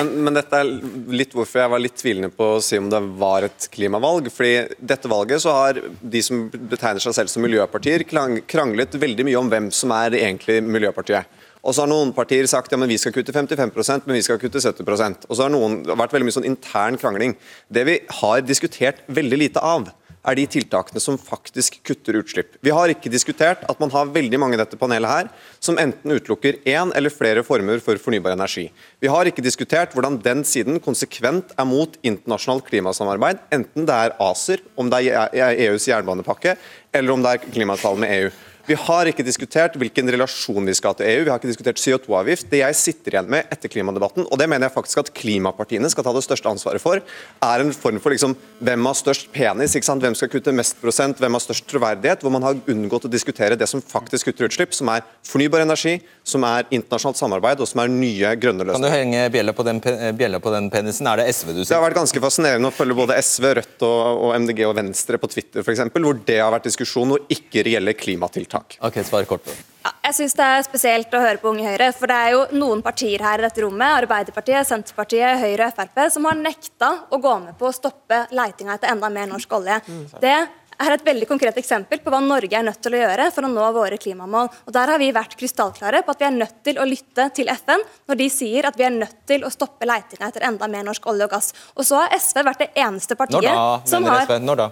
men, men dette er litt hvorfor jeg var litt tvilende på å si om det var et klimavalg. fordi dette valget så har de som betegner seg selv som miljøpartier, kranglet veldig mye om hvem som er egentlig Miljøpartiet. Og så har noen partier sagt ja, men vi skal kutte 55% men vi skal kutte 70 Og så har noen, det har vært veldig mye sånn intern krangling. Det vi har diskutert veldig lite av, er de tiltakene som faktisk kutter utslipp. Vi har ikke diskutert at man har veldig mange i dette panelet her som enten utelukker én eller flere former for fornybar energi. Vi har ikke diskutert hvordan den siden konsekvent er mot internasjonalt klimasamarbeid, enten det er ACER, om det er EUs jernbanepakke, eller om det er klimaavtalen med EU. Vi har ikke diskutert hvilken relasjon vi skal ha til EU, vi har ikke diskutert CO2-avgift. Det jeg sitter igjen med etter klimadebatten, og det mener jeg faktisk at klimapartiene skal ta det største ansvaret for, er en form for liksom, hvem har størst penis, hvem skal kutte mest prosent, hvem har størst troverdighet, hvor man har unngått å diskutere det som faktisk kutter utslipp, som er fornybar energi, som er internasjonalt samarbeid og som er nye grønne løsninger. Kan du henge bjella på den, bjella på den penisen? Er det SV du sier? Det har vært ganske fascinerende å følge både SV, Rødt og, og MDG og Venstre på Twitter f.eks., hvor det har vært diskusjon og ikke reelle klimatiltak tiltak. Ok, svar kort på ja, jeg synes Det er spesielt å høre på Unge Høyre. for Det er jo noen partier her i dette rommet, Arbeiderpartiet, Senterpartiet, Høyre og Frp, som har nekta å gå med på å stoppe leitinga etter enda mer norsk olje. Det er et veldig konkret eksempel på hva Norge er nødt til å gjøre for å nå våre klimamål. Og Der har vi vært krystallklare på at vi er nødt til å lytte til FN når de sier at vi er nødt til å stoppe leitinga etter enda mer norsk olje og gass. Og så har SV vært det eneste partiet når da, som har SV? Når da?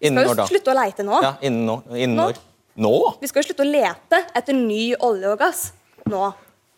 Innen når da? Vi skal jo slutte å leite nå. Ja, innen nå. Innen når? Nå? Vi skal jo slutte å lete etter ny olje og gass nå.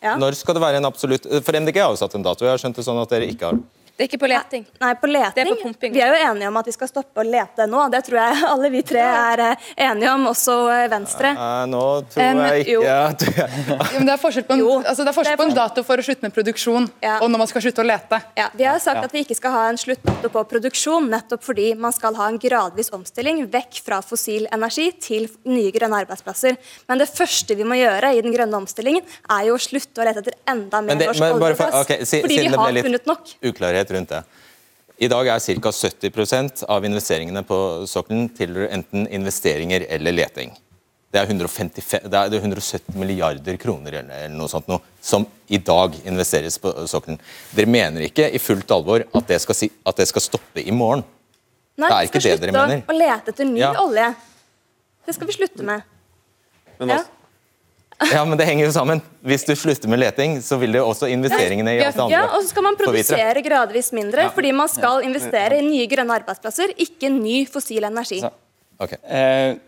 Ja. Når skal det være en absolutt For MDG har jo satt en dato. Jeg har skjønt det sånn at dere ikke har det er ikke på leting. Nei, på leting. Det er på pumping. Vi er jo enige om at vi skal stoppe å lete nå. Det tror jeg alle vi tre er eh, enige om, også eh, Venstre. Ja, nå tror jeg ikke at jo, men Det er forskjell på en, altså, det er forskjell på en dato for å slutte med produksjon ja. og når man skal slutte å lete. Ja, Vi har sagt at vi ikke skal ha en sluttdato på produksjon, nettopp fordi man skal ha en gradvis omstilling vekk fra fossil energi til nye grønne arbeidsplasser. Men det første vi må gjøre i den grønne omstillingen, er jo å slutte å lete etter enda mer norsk oljeplass. Okay, si, fordi vi har funnet nok. Uklarhet rundt det. I dag er ca. 70% av investeringene på sokkelen til enten investeringer eller leting. Det er, 155, det er 170 milliarder kroner eller noe sånt noe, som i dag investeres på sokkelen. Dere mener ikke i fullt alvor at det skal, si, at det skal stoppe i morgen? Nei, det er ikke det dere mener. vi skal slutte å lete etter ny ja. olje. Det skal vi slutte med. Men altså, ja. Ja, men det henger jo sammen. Hvis du slutter med leting, så vil det også investeringene i alt det andre Ja, og så skal man produsere gradvis mindre, Ja. fordi man skal investere i nye grønne arbeidsplasser, ikke ny fossil energi. Okay.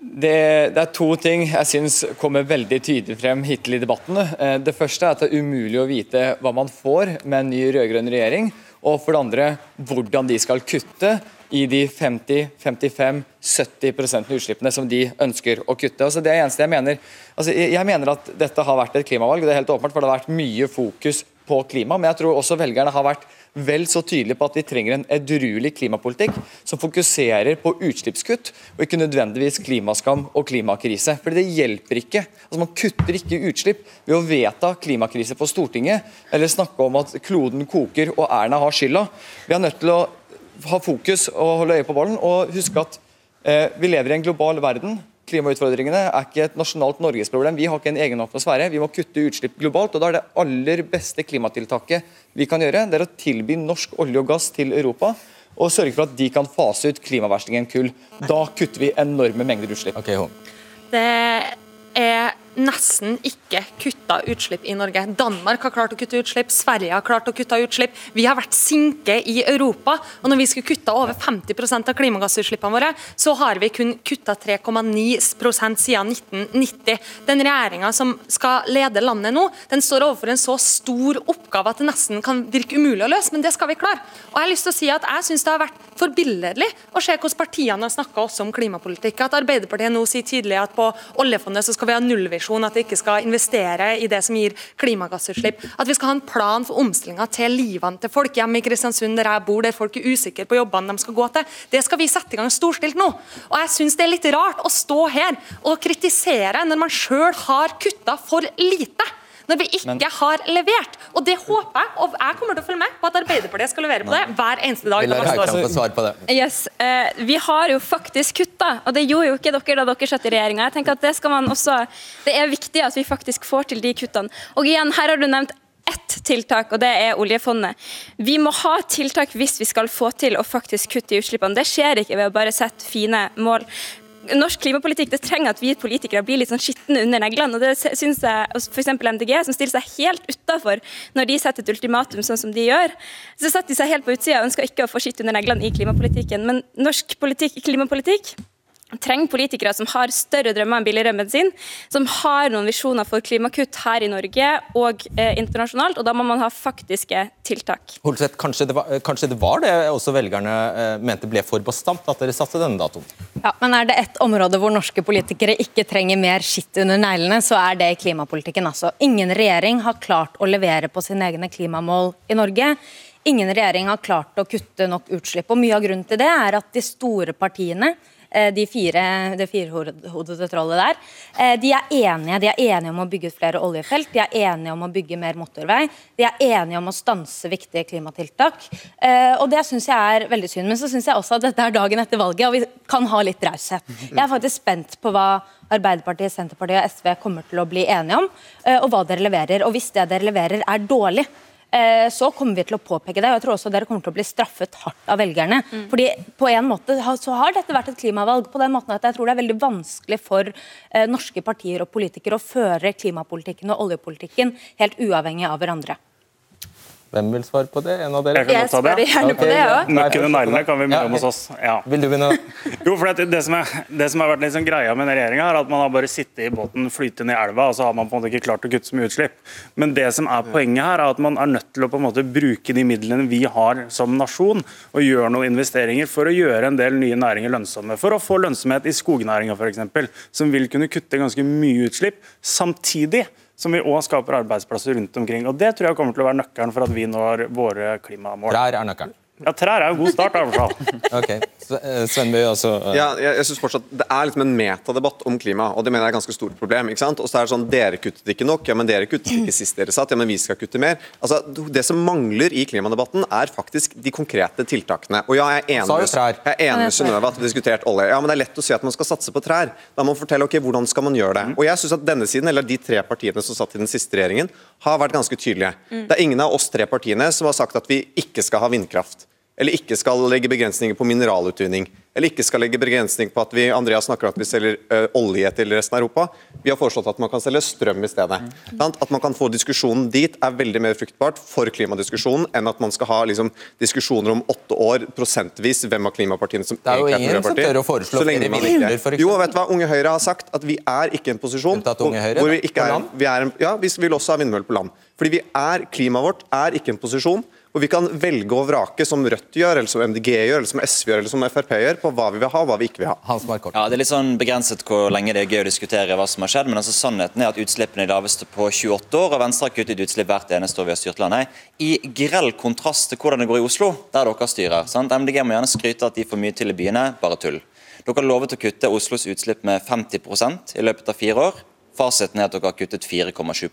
det, det er to ting jeg syns kommer veldig tydelig frem hittil i debatten. Eh, det første er at det er umulig å vite hva man får med en ny rød-grønn regjering. Og for det andre hvordan de skal kutte i de 50-55-70% utslippene som de ønsker å kutte. Altså det er eneste jeg mener. Altså jeg mener at dette har vært et klimavalg, det er helt åpenbart, for det har vært mye fokus på klima. Men jeg tror også velgerne har vært vel så tydelige på at de trenger en edruelig klimapolitikk som fokuserer på utslippskutt, og ikke nødvendigvis klimaskam og klimakrise. Fordi det hjelper ikke. Altså Man kutter ikke utslipp ved å vedta klimakrise på Stortinget, eller snakke om at kloden koker og Erna har skylda. Vi er nødt til å ha fokus og holde øye på ballen, og huske at eh, vi lever i en global verden. Klimautfordringene er ikke et nasjonalt norgesproblem. Vi har ikke en egen atmosfære. Vi må kutte utslipp globalt. og Da er det aller beste klimatiltaket vi kan gjøre, det er å tilby norsk olje og gass til Europa. Og sørge for at de kan fase ut klimaverstingen kull. Da kutter vi enorme mengder utslipp. Det er nesten ikke kutta utslipp i Norge. Danmark har klart å kutte utslipp, Sverige har klart å kutte utslipp. Vi har vært sinke i Europa. og Når vi skulle kutta over 50% av klimagassutslippene våre, så har vi kun kutta 3,9% siden 1990. Den regjeringa som skal lede landet nå, den står overfor en så stor oppgave at det nesten kan virke umulig å løse, men det skal vi klare. Og Jeg har lyst til å si at jeg synes det har vært forbilledlig å se hvordan partiene har snakka også om klimapolitikk. At Arbeiderpartiet nå sier tydelig at på oljefondet så skal vi ha nullvisjon, at vi ikke skal investere i det som gir klimagassutslipp. At vi skal ha en plan for omstillinga til livene til folk hjemme i Kristiansund, der jeg bor, der folk er usikre på jobbene de skal gå til. Det skal vi sette i gang storstilt nå. Og jeg syns det er litt rart å stå her og kritisere når man sjøl har kutta for lite. Når vi ikke Men- har levert. Og det håper jeg, og jeg kommer til å følge med på at Arbeiderpartiet skal levere på det hver eneste dag. Yes, uh, Vi har jo faktisk kutta, og det gjorde jo ikke dere da dere satt i regjeringa. Det også, det er viktig at vi faktisk får til de kuttene. Og igjen, her har du nevnt ett tiltak, og det er oljefondet. Vi må ha tiltak hvis vi skal få til å faktisk kutte i utslippene. Det skjer ikke ved å bare sette fine mål. Norsk klimapolitikk det trenger at vi politikere blir litt sånn skitne under neglene. og Det syns jeg f.eks. MDG, som stiller seg helt utafor når de setter et ultimatum sånn som de gjør. Så setter de seg helt på utsida og ønsker ikke å få skitt under neglene i klimapolitikken. Men norsk politikk, klimapolitikk trenger politikere som har større drømmer enn billigere medisin, som har noen visjoner for klimakutt her i Norge og eh, internasjonalt, og da må man ha faktiske tiltak. Holseth, kanskje, det var, kanskje det var det også velgerne eh, mente ble for bastant, at dere satte denne datoen? Ja, men Er det ett område hvor norske politikere ikke trenger mer skitt under neglene, så er det i klimapolitikken. Altså. Ingen regjering har klart å levere på sine egne klimamål i Norge. Ingen regjering har klart å kutte nok utslipp. og Mye av grunnen til det er at de store partiene eh, de fire, det firehodede trollet der. eh, De er enige De er enige om å bygge ut flere oljefelt, de er enige om å bygge mer motorvei, de er enige om å stanse viktige klimatiltak. eh, og Det syns jeg er veldig synd. Men så syns jeg også at dette er dagen etter valget, og vi kan ha litt raushet. Jeg er faktisk spent på hva Arbeiderpartiet, Senterpartiet og SV kommer til å bli enige om, eh, og hva dere leverer. Og hvis det dere leverer er dårlig, eh, så kommer vi til å påpeke det. og Jeg tror også dere kommer til å bli straffet hardt av velgerne. Fordi på en måte så har dette vært et klimavalg på den måten at jeg tror det er veldig vanskelig for eh, norske partier og politikere å føre klimapolitikken og oljepolitikken helt uavhengig av hverandre. Hvem vil svare på det? En av dere? Jeg kan godt ta det. gjerne på det ja. Nøkken og neglene kan vi mye om hos oss. Ja. Vil du begynne? Jo, for det, det, som er, det som har vært sånn greia med regjeringa, er at man har bare sittet i båten, flytet ned i elva, og så har man på en måte ikke klart å kutte så mye utslipp. Men det som er poenget her, er at man er nødt til å på en måte bruke de midlene vi har som nasjon, og gjøre noen investeringer for å gjøre en del nye næringer lønnsomme. For å få lønnsomhet i skognæringa f.eks., som vil kunne kutte ganske mye utslipp, samtidig som vi òg skaper arbeidsplasser rundt omkring. Og Det tror jeg kommer til å være nøkkelen for at vi når våre klimamål. Der er nøkkelen. Ja, Trær er jo en god start, i hvert fall. Ok, Svenby, altså... Også. eh, Ja, jeg, jeg synes fortsatt Det er liksom en metadebatt om klima, og det mener jeg er et ganske stort problem. ikke sant? Og så er det sånn, Dere kuttet ikke nok, ja, men dere kuttet ikke sist dere satt, ja, men vi skal kutte mer. Altså, Det som mangler i klimadebatten, er faktisk de konkrete tiltakene. Og ja, jeg er enig med, med Synnøve at vi har diskutert olje. Ja, men det er lett å si at man skal satse på trær. Da må man fortelle ok, hvordan skal man gjøre det. Og jeg synes at denne siden, eller De tre partiene som satt i den siste regjeringen, har vært ganske tydelige. Det er ingen av oss tre partiene som har sagt at vi ikke skal ha vindkraft. Eller ikke skal legge begrensninger på mineralutvinning, eller ikke skal legge begrensninger på at vi Andreas snakker at vi selger ø, olje til resten av Europa. Vi har foreslått at man kan selge strøm i stedet. Mm. At man kan få diskusjonen dit er veldig mer fruktbart for klimadiskusjonen enn at man skal ha liksom, diskusjoner om åtte år prosentvis hvem av klimapartiene som er Det er jo ingen som tør å foreslå flere midler, f.eks. Jo, vet du hva? Unge Høyre har sagt at vi er ikke i en posisjon Høyre, hvor vi ikke er, vi er en, Ja, vi vil også ha vindmøller på land. Fordi vi er, Klimaet vårt er ikke en posisjon hvor vi kan velge og vrake som Rødt gjør, eller som MDG gjør, eller som SV gjør, eller som Frp gjør, på hva vi vil ha og hva vi ikke vil ha. Hans Markort. Ja, Det er litt sånn begrenset hvor lenge det er gøy å diskutere hva som har skjedd, men altså sannheten er at utslippene er laveste på 28 år, og Venstre har kuttet utslipp hvert eneste år vi har styrt landet. I grell kontrast til hvordan det går i Oslo, der dere styrer. sant? MDG må gjerne skryte at de får mye til i byene, bare tull. Dere har lovet å kutte Oslos utslipp med 50% i løpet av fire år. Fasiten er at dere har kuttet 4,7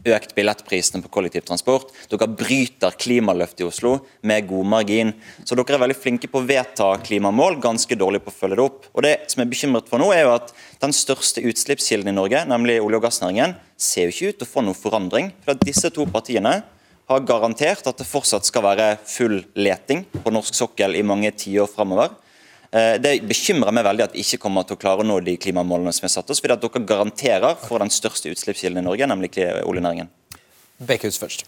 Økt billettprisene på kollektivtransport. Dere bryter klimaløftet i Oslo med god margin. Så dere er veldig flinke på å vedta klimamål, ganske dårlig på å følge det opp. Og Det som jeg er bekymret for nå, er jo at den største utslippskilden i Norge, nemlig olje- og gassnæringen, ser jo ikke ut til å få noen forandring. For at disse to partiene har garantert at det fortsatt skal være full leting på norsk sokkel i mange tiår framover. Eh, Det bekymrer meg veldig at vi ikke kommer til å klare å nå de klimamålene som er satt oss, fordi at dere garanterer for den største utslippskilden i Norge, nemlig oljenæringen. Bekehus først.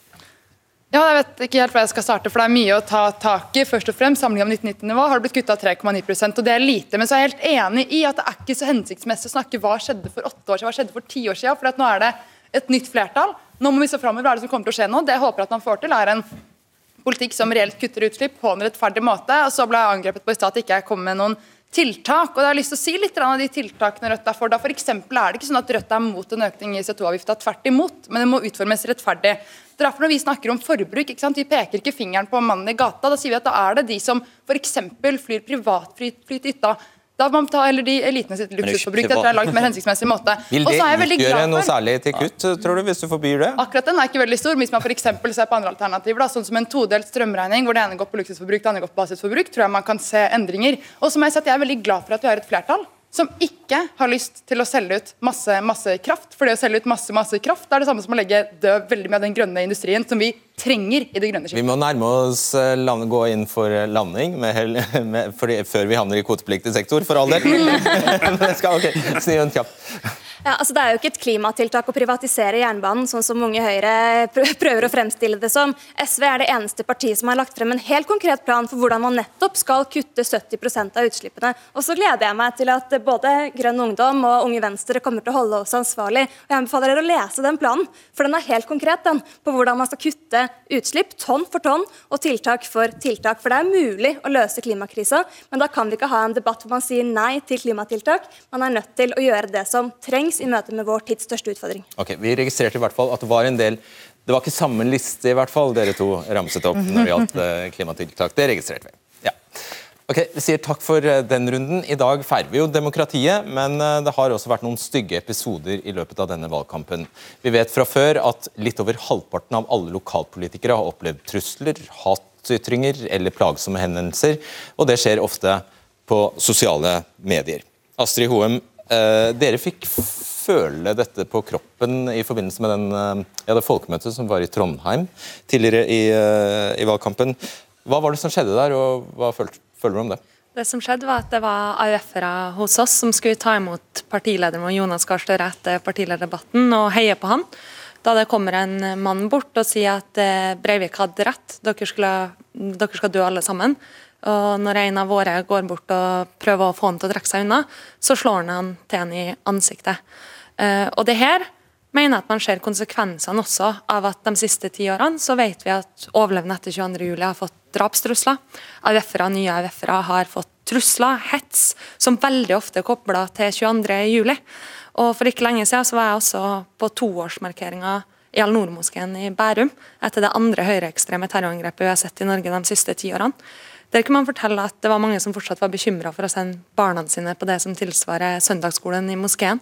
Ja, jeg vet ikke helt hvor jeg skal starte, for det er mye å ta tak i. først og fremst. Sammenlignet med 1990-nivå har det blitt kutta 3,9% og det er lite. Men så er jeg helt enig i at det er ikke så hensiktsmessig å snakke hva skjedde for åtte år siden, hva skjedde for ti år siden, for at nå er det et nytt flertall. Nå må vi se framover. Hva er det som kommer til å skje nå? Det jeg håper at man får til, er en politikk som reelt kutter utslipp på en rettferdig måte. og Så ble jeg angrepet på i stad at ikke jeg kom med noen tiltak. og da har jeg lyst til å si litt av de tiltakene Rødt er for. Da for er det ikke sånn at Rødt er mot en økning i CO2-avgifta, tvert imot. Men det må utformes rettferdig. Det er derfor Når vi snakker om forbruk, ikke vi peker ikke fingeren på mannen i gata. Da sier vi at da er det de som f.eks. flyr privatfly fly til hytta. Da må man ta, eller de elitene sitt luksusforbruk. Det tror jeg er langt mer hensiktsmessig måte. Vil det utgjøre glad noe særlig til kutt, tror du, hvis du forbyr det? Akkurat den er ikke veldig stor. Hvis man eksempel ser på andre alternativer, da, sånn som en todelt strømregning, hvor det ene går på luksusforbruk, det andre går på basisforbruk, tror jeg man kan se endringer. Og så må jeg si at jeg er veldig glad for at vi har et flertall som ikke har lyst til å selge ut masse masse kraft. For det å selge ut masse masse kraft det er det samme som å legge død veldig mye av den grønne industrien som vi trenger i det grønne Vi må nærme oss eh, land, gå inn for eh, landing med, med, fordi, før vi havner i kvotepliktig sektor, for all del. Men det skal, ok, en kjapt. Ja, altså Det er jo ikke et klimatiltak å privatisere jernbanen, sånn som Unge Høyre prøver å fremstille det som. SV er det eneste partiet som har lagt frem en helt konkret plan for hvordan man nettopp skal kutte 70% av utslippene. Og så gleder jeg meg til at både Grønn Ungdom og Unge Venstre kommer til å holde oss ansvarlig. Og Jeg anbefaler dere å lese den planen, for den er helt konkret den, på hvordan man skal kutte utslipp tonn for tonn og tiltak for tiltak. For det er mulig å løse klimakrisa, men da kan vi ikke ha en debatt hvor man sier nei til klimatiltak. Man er nødt til å gjøre det som trengs i møte med vår tids største utfordring. Ok, Vi registrerte i hvert fall at det var en del Det var ikke samme liste i hvert fall dere to ramset opp når det gjaldt eh, klimatiltak. Det registrerte vi. Ja. Ok, Vi sier takk for eh, den runden. I dag feirer vi jo demokratiet, men eh, det har også vært noen stygge episoder i løpet av denne valgkampen. Vi vet fra før at litt over halvparten av alle lokalpolitikere har opplevd trusler, hatytringer eller plagsomme henvendelser, og det skjer ofte på sosiale medier. Astrid Hoem, dere fikk føle dette på kroppen i forbindelse med den, eh, ja, det folkemøtet som var i Trondheim tidligere i, eh, i valgkampen. Hva var det som skjedde der, og hva følte, føler du om det? Det som skjedde var at det var AUF-ere hos oss som skulle ta imot partilederen vår Jonas Gahr Støre etter partilederdebatten og heie på han. Da det kommer en mann bort og sier at eh, Breivik hadde rett, dere, skulle, dere skal dø alle sammen. Og når en av våre går bort og prøver å få han til å trekke seg unna, så slår han han til han i ansiktet. Eh, og det her mener at man ser konsekvensene også av at de siste ti årene så vet vi at overlevende etter 22. juli har fått drapstrusler. AUF-ere, nye AUF-ere har fått trusler, hets, som veldig ofte er kobla til 22. juli. Og for ikke lenge siden så var jeg også på toårsmarkeringa i Al-Noor-moskeen i Bærum etter det andre høyreekstreme terrorangrepet vi har sett i Norge de siste ti årene. Der kunne man fortelle at det var mange som fortsatt var bekymra for å sende barna sine på det som tilsvarer søndagsskolen i moskeen.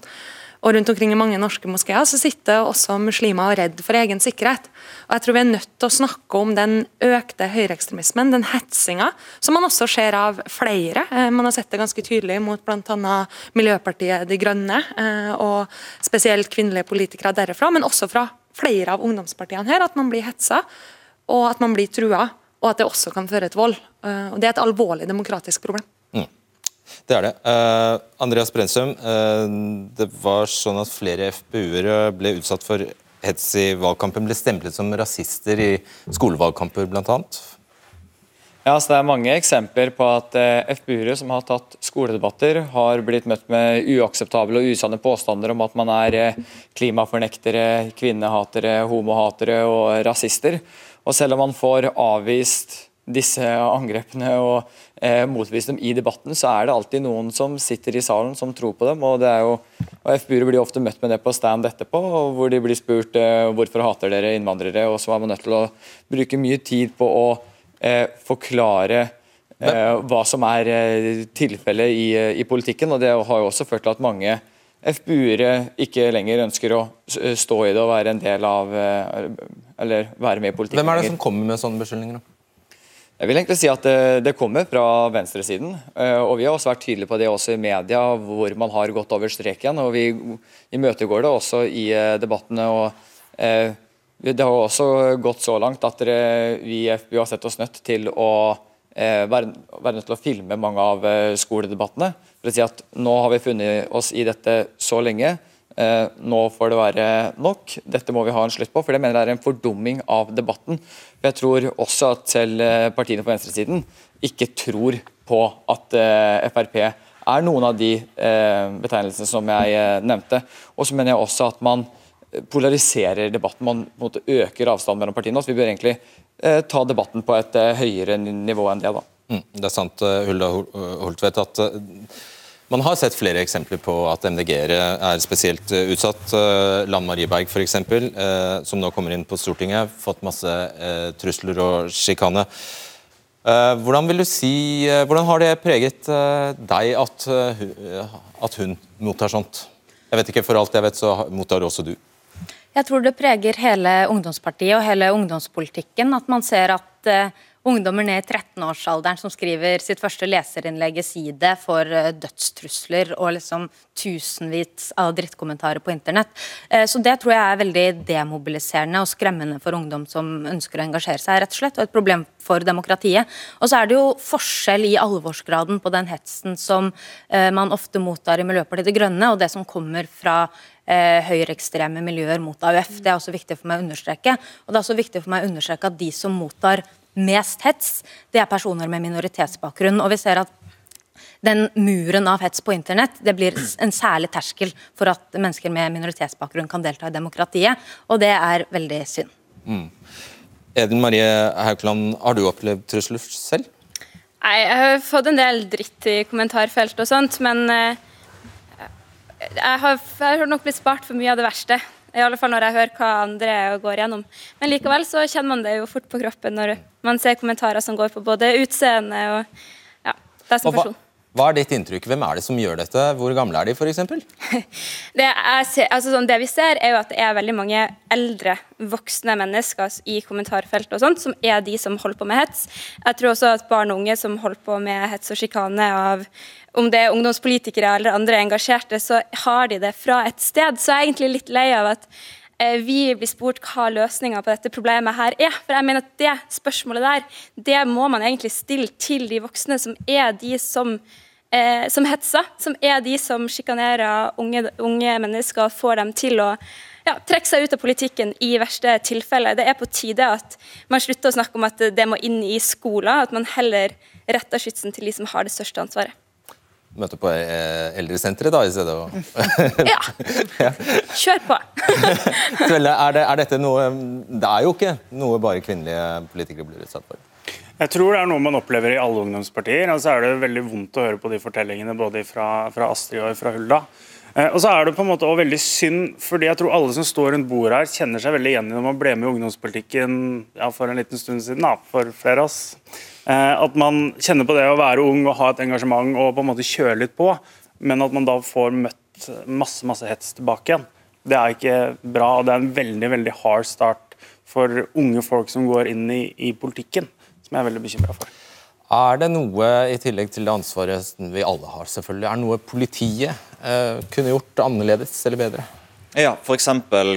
Og rundt omkring i mange norske moskeer så sitter også muslimer og redd for egen sikkerhet. Og jeg tror vi er nødt til å snakke om den økte høyreekstremismen, den hetsinga, som man også ser av flere. Eh, Man har sett det ganske tydelig mot bl.a. Miljøpartiet De Grønne, eh, og spesielt kvinnelige politikere derifra, men også fra flere av ungdomspartiene her, at man blir hetsa, og at man blir trua og at det også kan føre til vold. Og Det er et alvorlig demokratisk problem. Mm. Det er det. Uh, Andreas Brensum, uh, det var sånn at flere FPU-ere ble utsatt for hets i valgkampen, ble stemplet som rasister i skolevalgkamper bl.a. Ja, så Det er mange eksempler på at uh, FPU-ere som har tatt skoledebatter, har blitt møtt med uakseptable og usanne påstander om at man er klimafornektere, kvinnehatere, homohatere og rasister. Og selv om man får avvist disse angrepene og eh, motvist dem i debatten, så er det alltid noen som sitter i salen som tror på dem. og det er jo og FPU blir ofte møtt med det på stand etterpå, hvor de blir spurt eh, hvorfor hater dere innvandrere. og Så er man nødt til å bruke mye tid på å eh, forklare eh, hva som er eh, tilfellet i, eh, i, politikken. og Det har jo også ført til at mange FPU-ere ikke lenger ønsker å stå i det og være en del av eller være med i politikken. Hvem er det som kommer med sånne beskyldninger? da? Jeg vil egentlig si at det, det kommer fra venstresiden. Eh, og Vi har også vært tydelige på det også i media, hvor man har gått over streken. og Vi imøtegår det også i eh, debattene. og eh, Det har også gått så langt at vi i FBU har sett oss nødt til å være, være nødt til å filme mange av skoledebattene. For å si at Nå har vi funnet oss i dette så lenge. Nå får det være nok. Dette må vi ha en slutt på. For det mener jeg er en fordumming av debatten. For Jeg tror også at selv eh, partiene på venstresiden ikke tror på at eh, Frp er noen av de eh, betegnelsene som jeg nevnte. Og så mener jeg også at man polariserer debatten, man måte, øker avstanden mellom partiene. Så vi bør egentlig ta debatten på et høyere nivå enn det. da. Mm, det er sant, Hulda Holtvedt, at man har sett flere eksempler på at MDG-ere er spesielt eh, utsatt. Eh, Lan Marie Berg f.eks., eh, som nå kommer inn på Stortinget, fått masse trusler og sjikane. Hvordan vil du si, hvordan har det preget deg at hun mottar sånt? Jeg vet ikke, For alt jeg vet, så mottar også du. Jeg tror det preger hele ungdomspartiet og hele ungdomspolitikken. At man ser at ungdommer ned i 13-årsalderen som skriver sitt første leserinnlegg i Side for uh, dødstrusler og liksom tusenvis av drittkommentarer på internett. Uh, så Det tror jeg er veldig demobiliserende og skremmende for ungdom som ønsker å engasjere seg, rett og slett, og et problem for demokratiet. Og så er det jo forskjell i alvorsgraden på den hetsen som uh, man ofte mottar i Miljøpartiet De Grønne, og det som kommer fra høyreekstreme miljøer mot AUF. Det er også viktig for meg å understreke. Og det er også viktig for meg å understreke at de som mottar mest hets, det er personer med minoritetsbakgrunn. Og vi ser at den muren av hets på internett det blir en særlig terskel for at mennesker med minoritetsbakgrunn kan delta i demokratiet, og det er veldig synd. Mm. Eden Marie Haukeland, har du opplevd trusler selv? Nei, Jeg har fått en del dritt i kommentarfelt og sånt, men eh, jeg har, jeg har nok blitt spart for mye av det verste. I alle fall når jeg hører hva andre går gjennom. Men likevel så kjenner man det jo fort på kroppen når man ser kommentarer som går på både utseende og ja, deg som person. Hva er ditt inntrykk? Hvem er det som gjør dette? Hvor gamle er de f.eks.? Det, altså sånn, det vi ser, er jo at det er veldig mange eldre, voksne mennesker i kommentarfelt og sånt, som er de som holder på med hets. Jeg tror også at barn og unge som holder på med hets og sjikane av om det er ungdomspolitikere eller andre engasjerte, så har de det fra et sted. Så jeg er egentlig litt lei av at vi blir spurt hva løsninga på dette problemet her er. For jeg mener at Det spørsmålet der, det må man egentlig stille til de voksne, som er de som, eh, som hetser. Som er de som sjikanerer unge, unge, mennesker og får dem til å ja, trekke seg ut av politikken i verste tilfelle. Det er på tide at man slutter å snakke om at det må inn i skolen, at man heller retter skytsen til de som har det største ansvaret møte på eh, eldresenteret da, i stedet? ja. Kjør på. Svelle, er, det, er, dette noe Det er jo ikke noe bare kvinnelige politikere blir utsatt for? Jeg tror det er noe man opplever i alle ungdomspartier. og så er det veldig vondt å høre på de fortellingene både fra, fra Astrid og fra Hulda. Eh, og så er det på en måte også veldig synd, fordi jeg tror alle som står rundt bordet her, kjenner seg veldig igjen i når man ble med i ungdomspolitikken ja, for en liten stund siden. Ja, for flere av oss. Eh, at man kjenner på det å være ung og ha et engasjement og på en måte kjøre litt på, men at man da får møtt masse masse hets tilbake igjen. Det er ikke bra, og det er en veldig veldig hard start for unge folk som går inn i, i politikken, som jeg er veldig bekymra for. Er det noe, i tillegg til det ansvaret vi alle har, selvfølgelig, er det noe politiet eh, kunne gjort annerledes eller bedre? Ja, F.eks.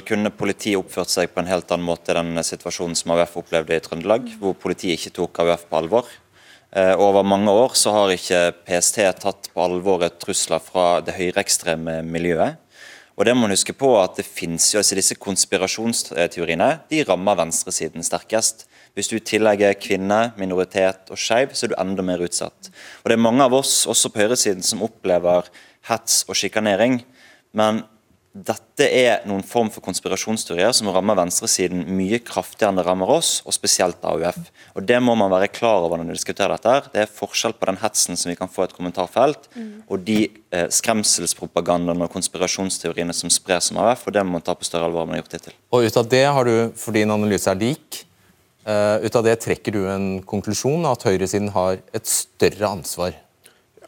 kunne politiet oppført seg på en helt annen måte i den situasjonen som AUF opplevde i Trøndelag, hvor politiet ikke tok AUF på alvor. Eh, over mange år så har ikke PST tatt på alvor trusler fra det høyreekstreme miljøet. Og det må man huske på at det finnes jo, altså Disse konspirasjonsteoriene de rammer venstresiden sterkest. Hvis du i tillegg er kvinne, minoritet og skeiv, så er du enda mer utsatt. Og Det er mange av oss, også på høyresiden, som opplever hets og sjikanering. Men dette er noen form for konspirasjonsteorier som rammer venstresiden mye kraftigere enn det rammer oss, og spesielt AUF. Og Det må man være klar over når vi diskuterer dette. Det er forskjell på den hetsen som vi kan få i et kommentarfelt, Mm. og de eh, skremselspropagandaene og konspirasjonsteoriene som spres som AUF, og det må man ta på større alvor enn man har gjort hittil. Og ut av det har du, for din analyse er lik, ut av det trekker du en konklusjon at høyresiden har et større ansvar.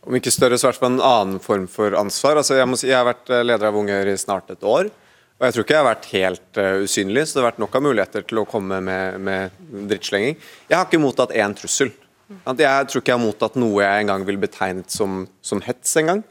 Om ikke større, så i hvert fall en annen form for ansvar. Altså, jeg, si, jeg har vært eh, leder av Unge Høyre i snart et år. Og jeg tror ikke jeg har vært helt uh, usynlig, så det har vært nok av muligheter til å komme med, med drittslenging. Jeg har ikke mottatt én trussel. Jeg tror ikke jeg har mottatt noe jeg en gang vil betegnet som, som hets en gang.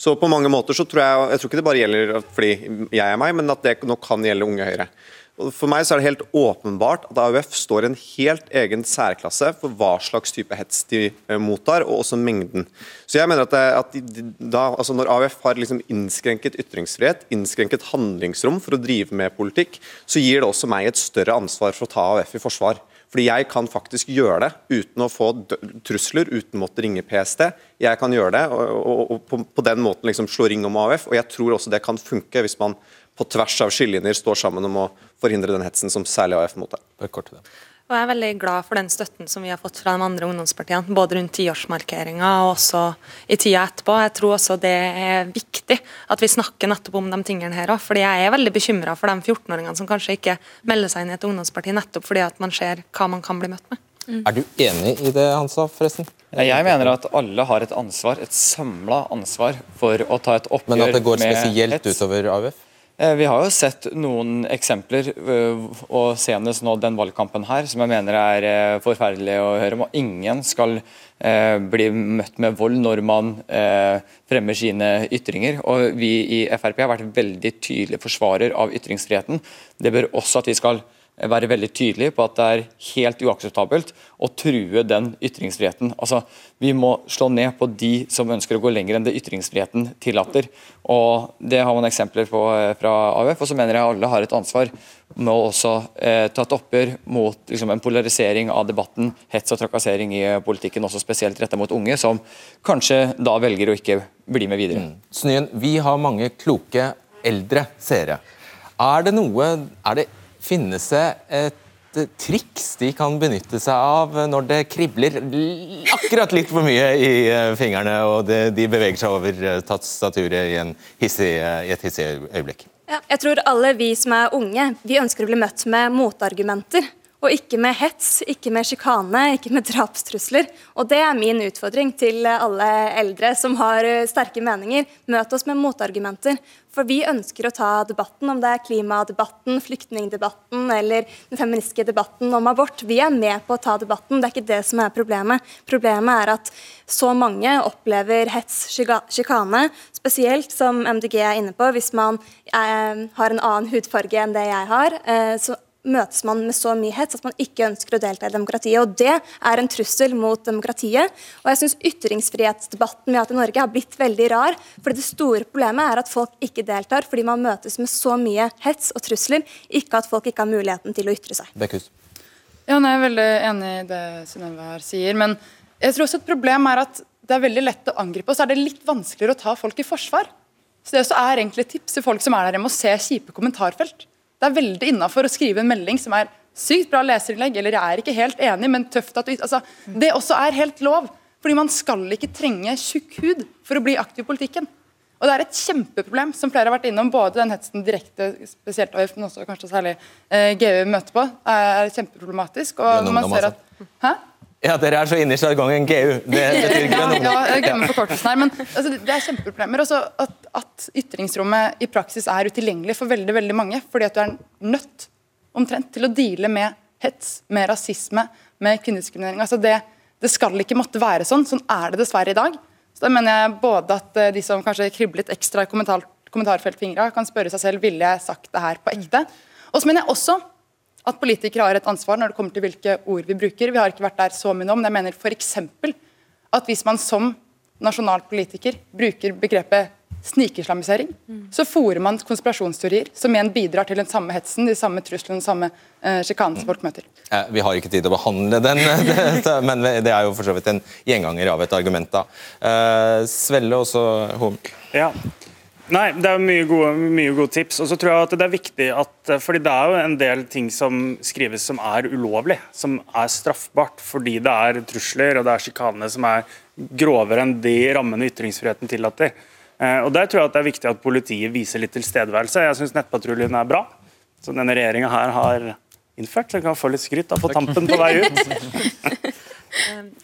Så på mange måter så tror jeg Jeg tror ikke det bare gjelder fordi jeg er meg, men at det nok kan gjelde Unge Høyre. For meg så er det helt åpenbart at AUF står i en helt egen særklasse for hva slags type hets de eh, mottar, og også mengden. Så jeg mener at, det, at de, da, altså Når AUF har liksom innskrenket ytringsfrihet, innskrenket handlingsrom for å drive med politikk, så gir det også meg et større ansvar for å ta AUF i forsvar. Fordi jeg kan faktisk gjøre det uten å få trusler, uten å måtte ringe PST. Jeg kan gjøre det, og, og, og på, på den måten liksom slå ring om AUF. Og jeg tror også det kan funke hvis man på tvers av skillelinjer står sammen om å forhindre den hetsen som særlig AF mottar. Og jeg er veldig glad for den støtten som vi har fått fra de andre ungdomspartiene, både rundt tiårsmarkeringa og også i tida etterpå. Jeg tror også det er viktig at vi snakker nettopp om de tingene her òg. Fordi jeg er veldig bekymra for de 14-åringene som kanskje ikke melder seg inn i et ungdomsparti, nettopp fordi at man ser hva man kan bli møtt med. Er du enig i det han sa, forresten? Jeg mener at alle har et ansvar, et samla ansvar, for å ta et oppgjør med hets. Men at det går spesielt utover AUF? Eh, Vi har jo sett noen eksempler, øh, og senest nå den valgkampen her, som jeg mener er eh, forferdelig å høre om. Ingen skal eh, bli møtt med vold når man eh, fremmer sine ytringer. Og Vi i Frp har vært veldig tydelige forsvarer av ytringsfriheten. Det bør også at vi skal være veldig tydelig på at det er helt uakseptabelt å true den ytringsfriheten. Altså, Vi må slå ned på de som ønsker å gå lenger enn det ytringsfriheten tillater. Og Det har man eksempler på eh, fra AUF. Og så mener jeg alle har et ansvar med å også eh, ta et oppgjør mot liksom, en polarisering av debatten, hets og trakassering i eh, politikken, også spesielt rettet mot unge, som kanskje da velger å ikke bli med videre. Snøen, vi har mange kloke eldre seere. Er det noe er det, Finnes det et eh, triks de kan benytte seg av når det kribler akkurat litt for mye i eh, fingrene, og de beveger seg over eh, tastaturet i, hissig, eh, i et hissig øyeblikk? Ja, jeg tror alle vi som er unge, vi ønsker å bli møtt med motargumenter. Og ikke med hets, ikke med sjikane, ikke med drapstrusler. Og det er min utfordring til alle eldre som har eh, sterke meninger. Møt oss med motargumenter. For vi ønsker å ta debatten, om det er klimadebatten, flyktningdebatten eller den feministiske debatten om abort. Vi er med på å ta debatten, det er ikke det som er problemet. Problemet er at så mange opplever hets, sjikane, spesielt som MDG er inne på, hvis man eh, har en annen hudfarge enn det jeg har. Eh, så møtes man med så mye hets at man ikke ønsker å delta i demokratiet. og Det er en trussel mot demokratiet. Og jeg synes Ytringsfrihetsdebatten vi har hatt i Norge har blitt veldig rar. fordi Det store problemet er at folk ikke deltar fordi man møtes med så mye hets og trusler, ikke at folk ikke har muligheten til å ytre seg. Bekkhus. Ja, nei, jeg er veldig enig i det Synnøve her sier. Men jeg tror også et problem er at det er veldig lett å angripe, og så er det litt vanskeligere å ta folk i forsvar. Så det også er egentlig et tips til folk som er der hjemme, og se kjipe kommentarfelt. Det er veldig innafor å skrive en melding som er sykt bra leserinnlegg, eller jeg er ikke helt enig, men tøft at du altså, Det også er helt lov. Fordi man skal ikke trenge tjukk hud for å bli aktiv i politikken. Og Det er et kjempeproblem, som flere har vært innom, både den hetsen direkte, spesielt AUF, men også kanskje særlig eh, GU møter på, er kjempeproblematisk. Og når man ser at Hæ? Ja, Dere er så inne i sjargongen GU. Det betyr grønn noe. ungdom. ja, jeg glemmer forkortelsen her, men altså, det- det er kjempeproblemer. Også at, at ytringsrommet i praksis er utilgjengelig for veldig veldig mange. Fordi at du er nødt omtrent til å deale med hets, med rasisme, med kvinnediskriminering. Altså det, det skal ikke måtte være sånn. Sånn er det dessverre i dag. Så da mener jeg både at eh, de som kanskje kriblet ekstra i kommentar, kommentarfeltfingra, kan spørre seg selv ville jeg sagt det her på ekte. Og så mener jeg også at politikere har et ansvar når det kommer til hvilke ord vi bruker. Vi har ikke vært der så mye nå, men jeg mener f.eks. at hvis man som nasjonal politiker bruker begrepet snikislamisering, så fòrer man konspirasjonsteorier som igjen bidrar til den samme hetsen, de samme truslene, den samme eh, sjikanen som folk møter. Eh, Vi har ikke tid til å behandle den, det- men det er jo for så vidt en gjenganger av et argument. da. Eh, Svelle og så Horn. Ja. Nei, det er mye gode, mye gode tips. Og så tror jeg at det er viktig at fordi det er jo en del ting som skrives som er ulovlig, som er straffbart fordi det er trusler og det er sjikane som er grovere enn de rammene ytringsfriheten tillater. Eh, Og Der tror jeg at det er viktig at politiet viser litt tilstedeværelse. Jeg syns nettpatruljen er bra, som denne regjeringa her har innført. Så jeg kan få litt skryt da, på tampen på vei ut.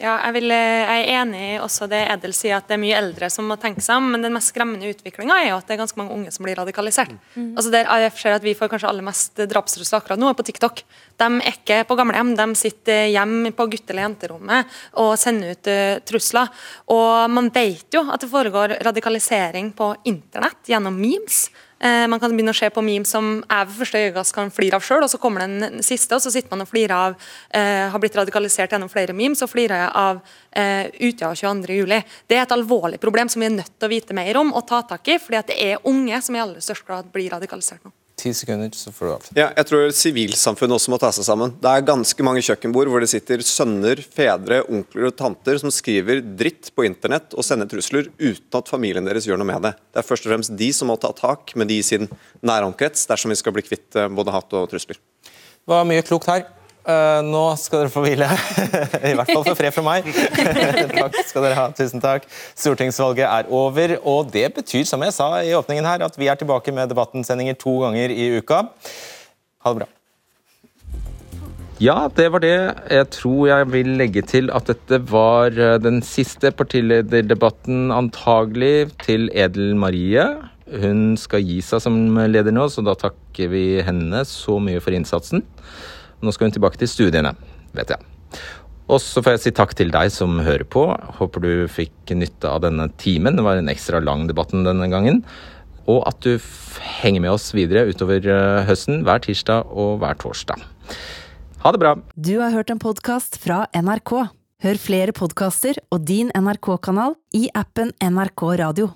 Ja, jeg, vil, eh, jeg er enig i også det Edel sier, at det er mye eldre som må tenke seg om. Men den mest skremmende utviklinga er jo at det er ganske mange unge som blir radikalisert. Altså Der AUF ser at vi får kanskje aller mest drapstrusler akkurat nå, er på TikTok. De er ikke på gamlehjem, de sitter hjemme på gutte- eller jenterommet og sender ut uh, trusler. Og man vet jo at det foregår radikalisering på internett gjennom memes. Eh, man kan begynne å se på memes som jeg ved første øyekast kan flire av sjøl, og så kommer den siste, og så sitter man og flirer av eh, Har blitt radikalisert gjennom flere memes, og flirer jeg av eh, Utøya 22.07. Det er et alvorlig problem som vi er nødt til å vite mer om og ta tak i, fordi at det er unge som i aller størst grad blir radikalisert nå. Ti sekunder, så får du alt. Ja, jeg tror sivilsamfunnet også må ta seg sammen. Det er ganske mange kjøkkenbord hvor det sitter sønner, fedre, onkler og tanter som skriver dritt på internett og sender trusler uten at familien deres gjør noe med det. Det er først og fremst de som må ta tak med de i sin næromkrets dersom vi skal bli kvitt eh, både hat og trusler. Det var mye klokt her. Eh, nå skal dere få hvile. I hvert fall få fred fra meg. takk skal dere ha. Tusen takk. Stortingsvalget er over, og det betyr, som jeg sa i åpningen her, at vi er tilbake med debattensendinger to ganger i uka. Ha det bra. Ja, det var det. Jeg tror jeg vil legge til at dette var eh, den siste partilederdebatten antagelig til Edel Marie. Hun skal gi seg som leder nå, så da takker vi henne så mye for innsatsen. Nå skal hun tilbake til studiene, vet jeg. Og så får jeg si takk til deg som hører på. Håper du fikk nytte av denne timen. Det var en ekstra lang debatten denne gangen. Og at du henger med oss videre utover eh, høsten hver tirsdag og hver torsdag. Ha det bra. Du har hørt en podkast fra NRK. Hør flere podkaster og din NRK-kanal i appen NRK Radio.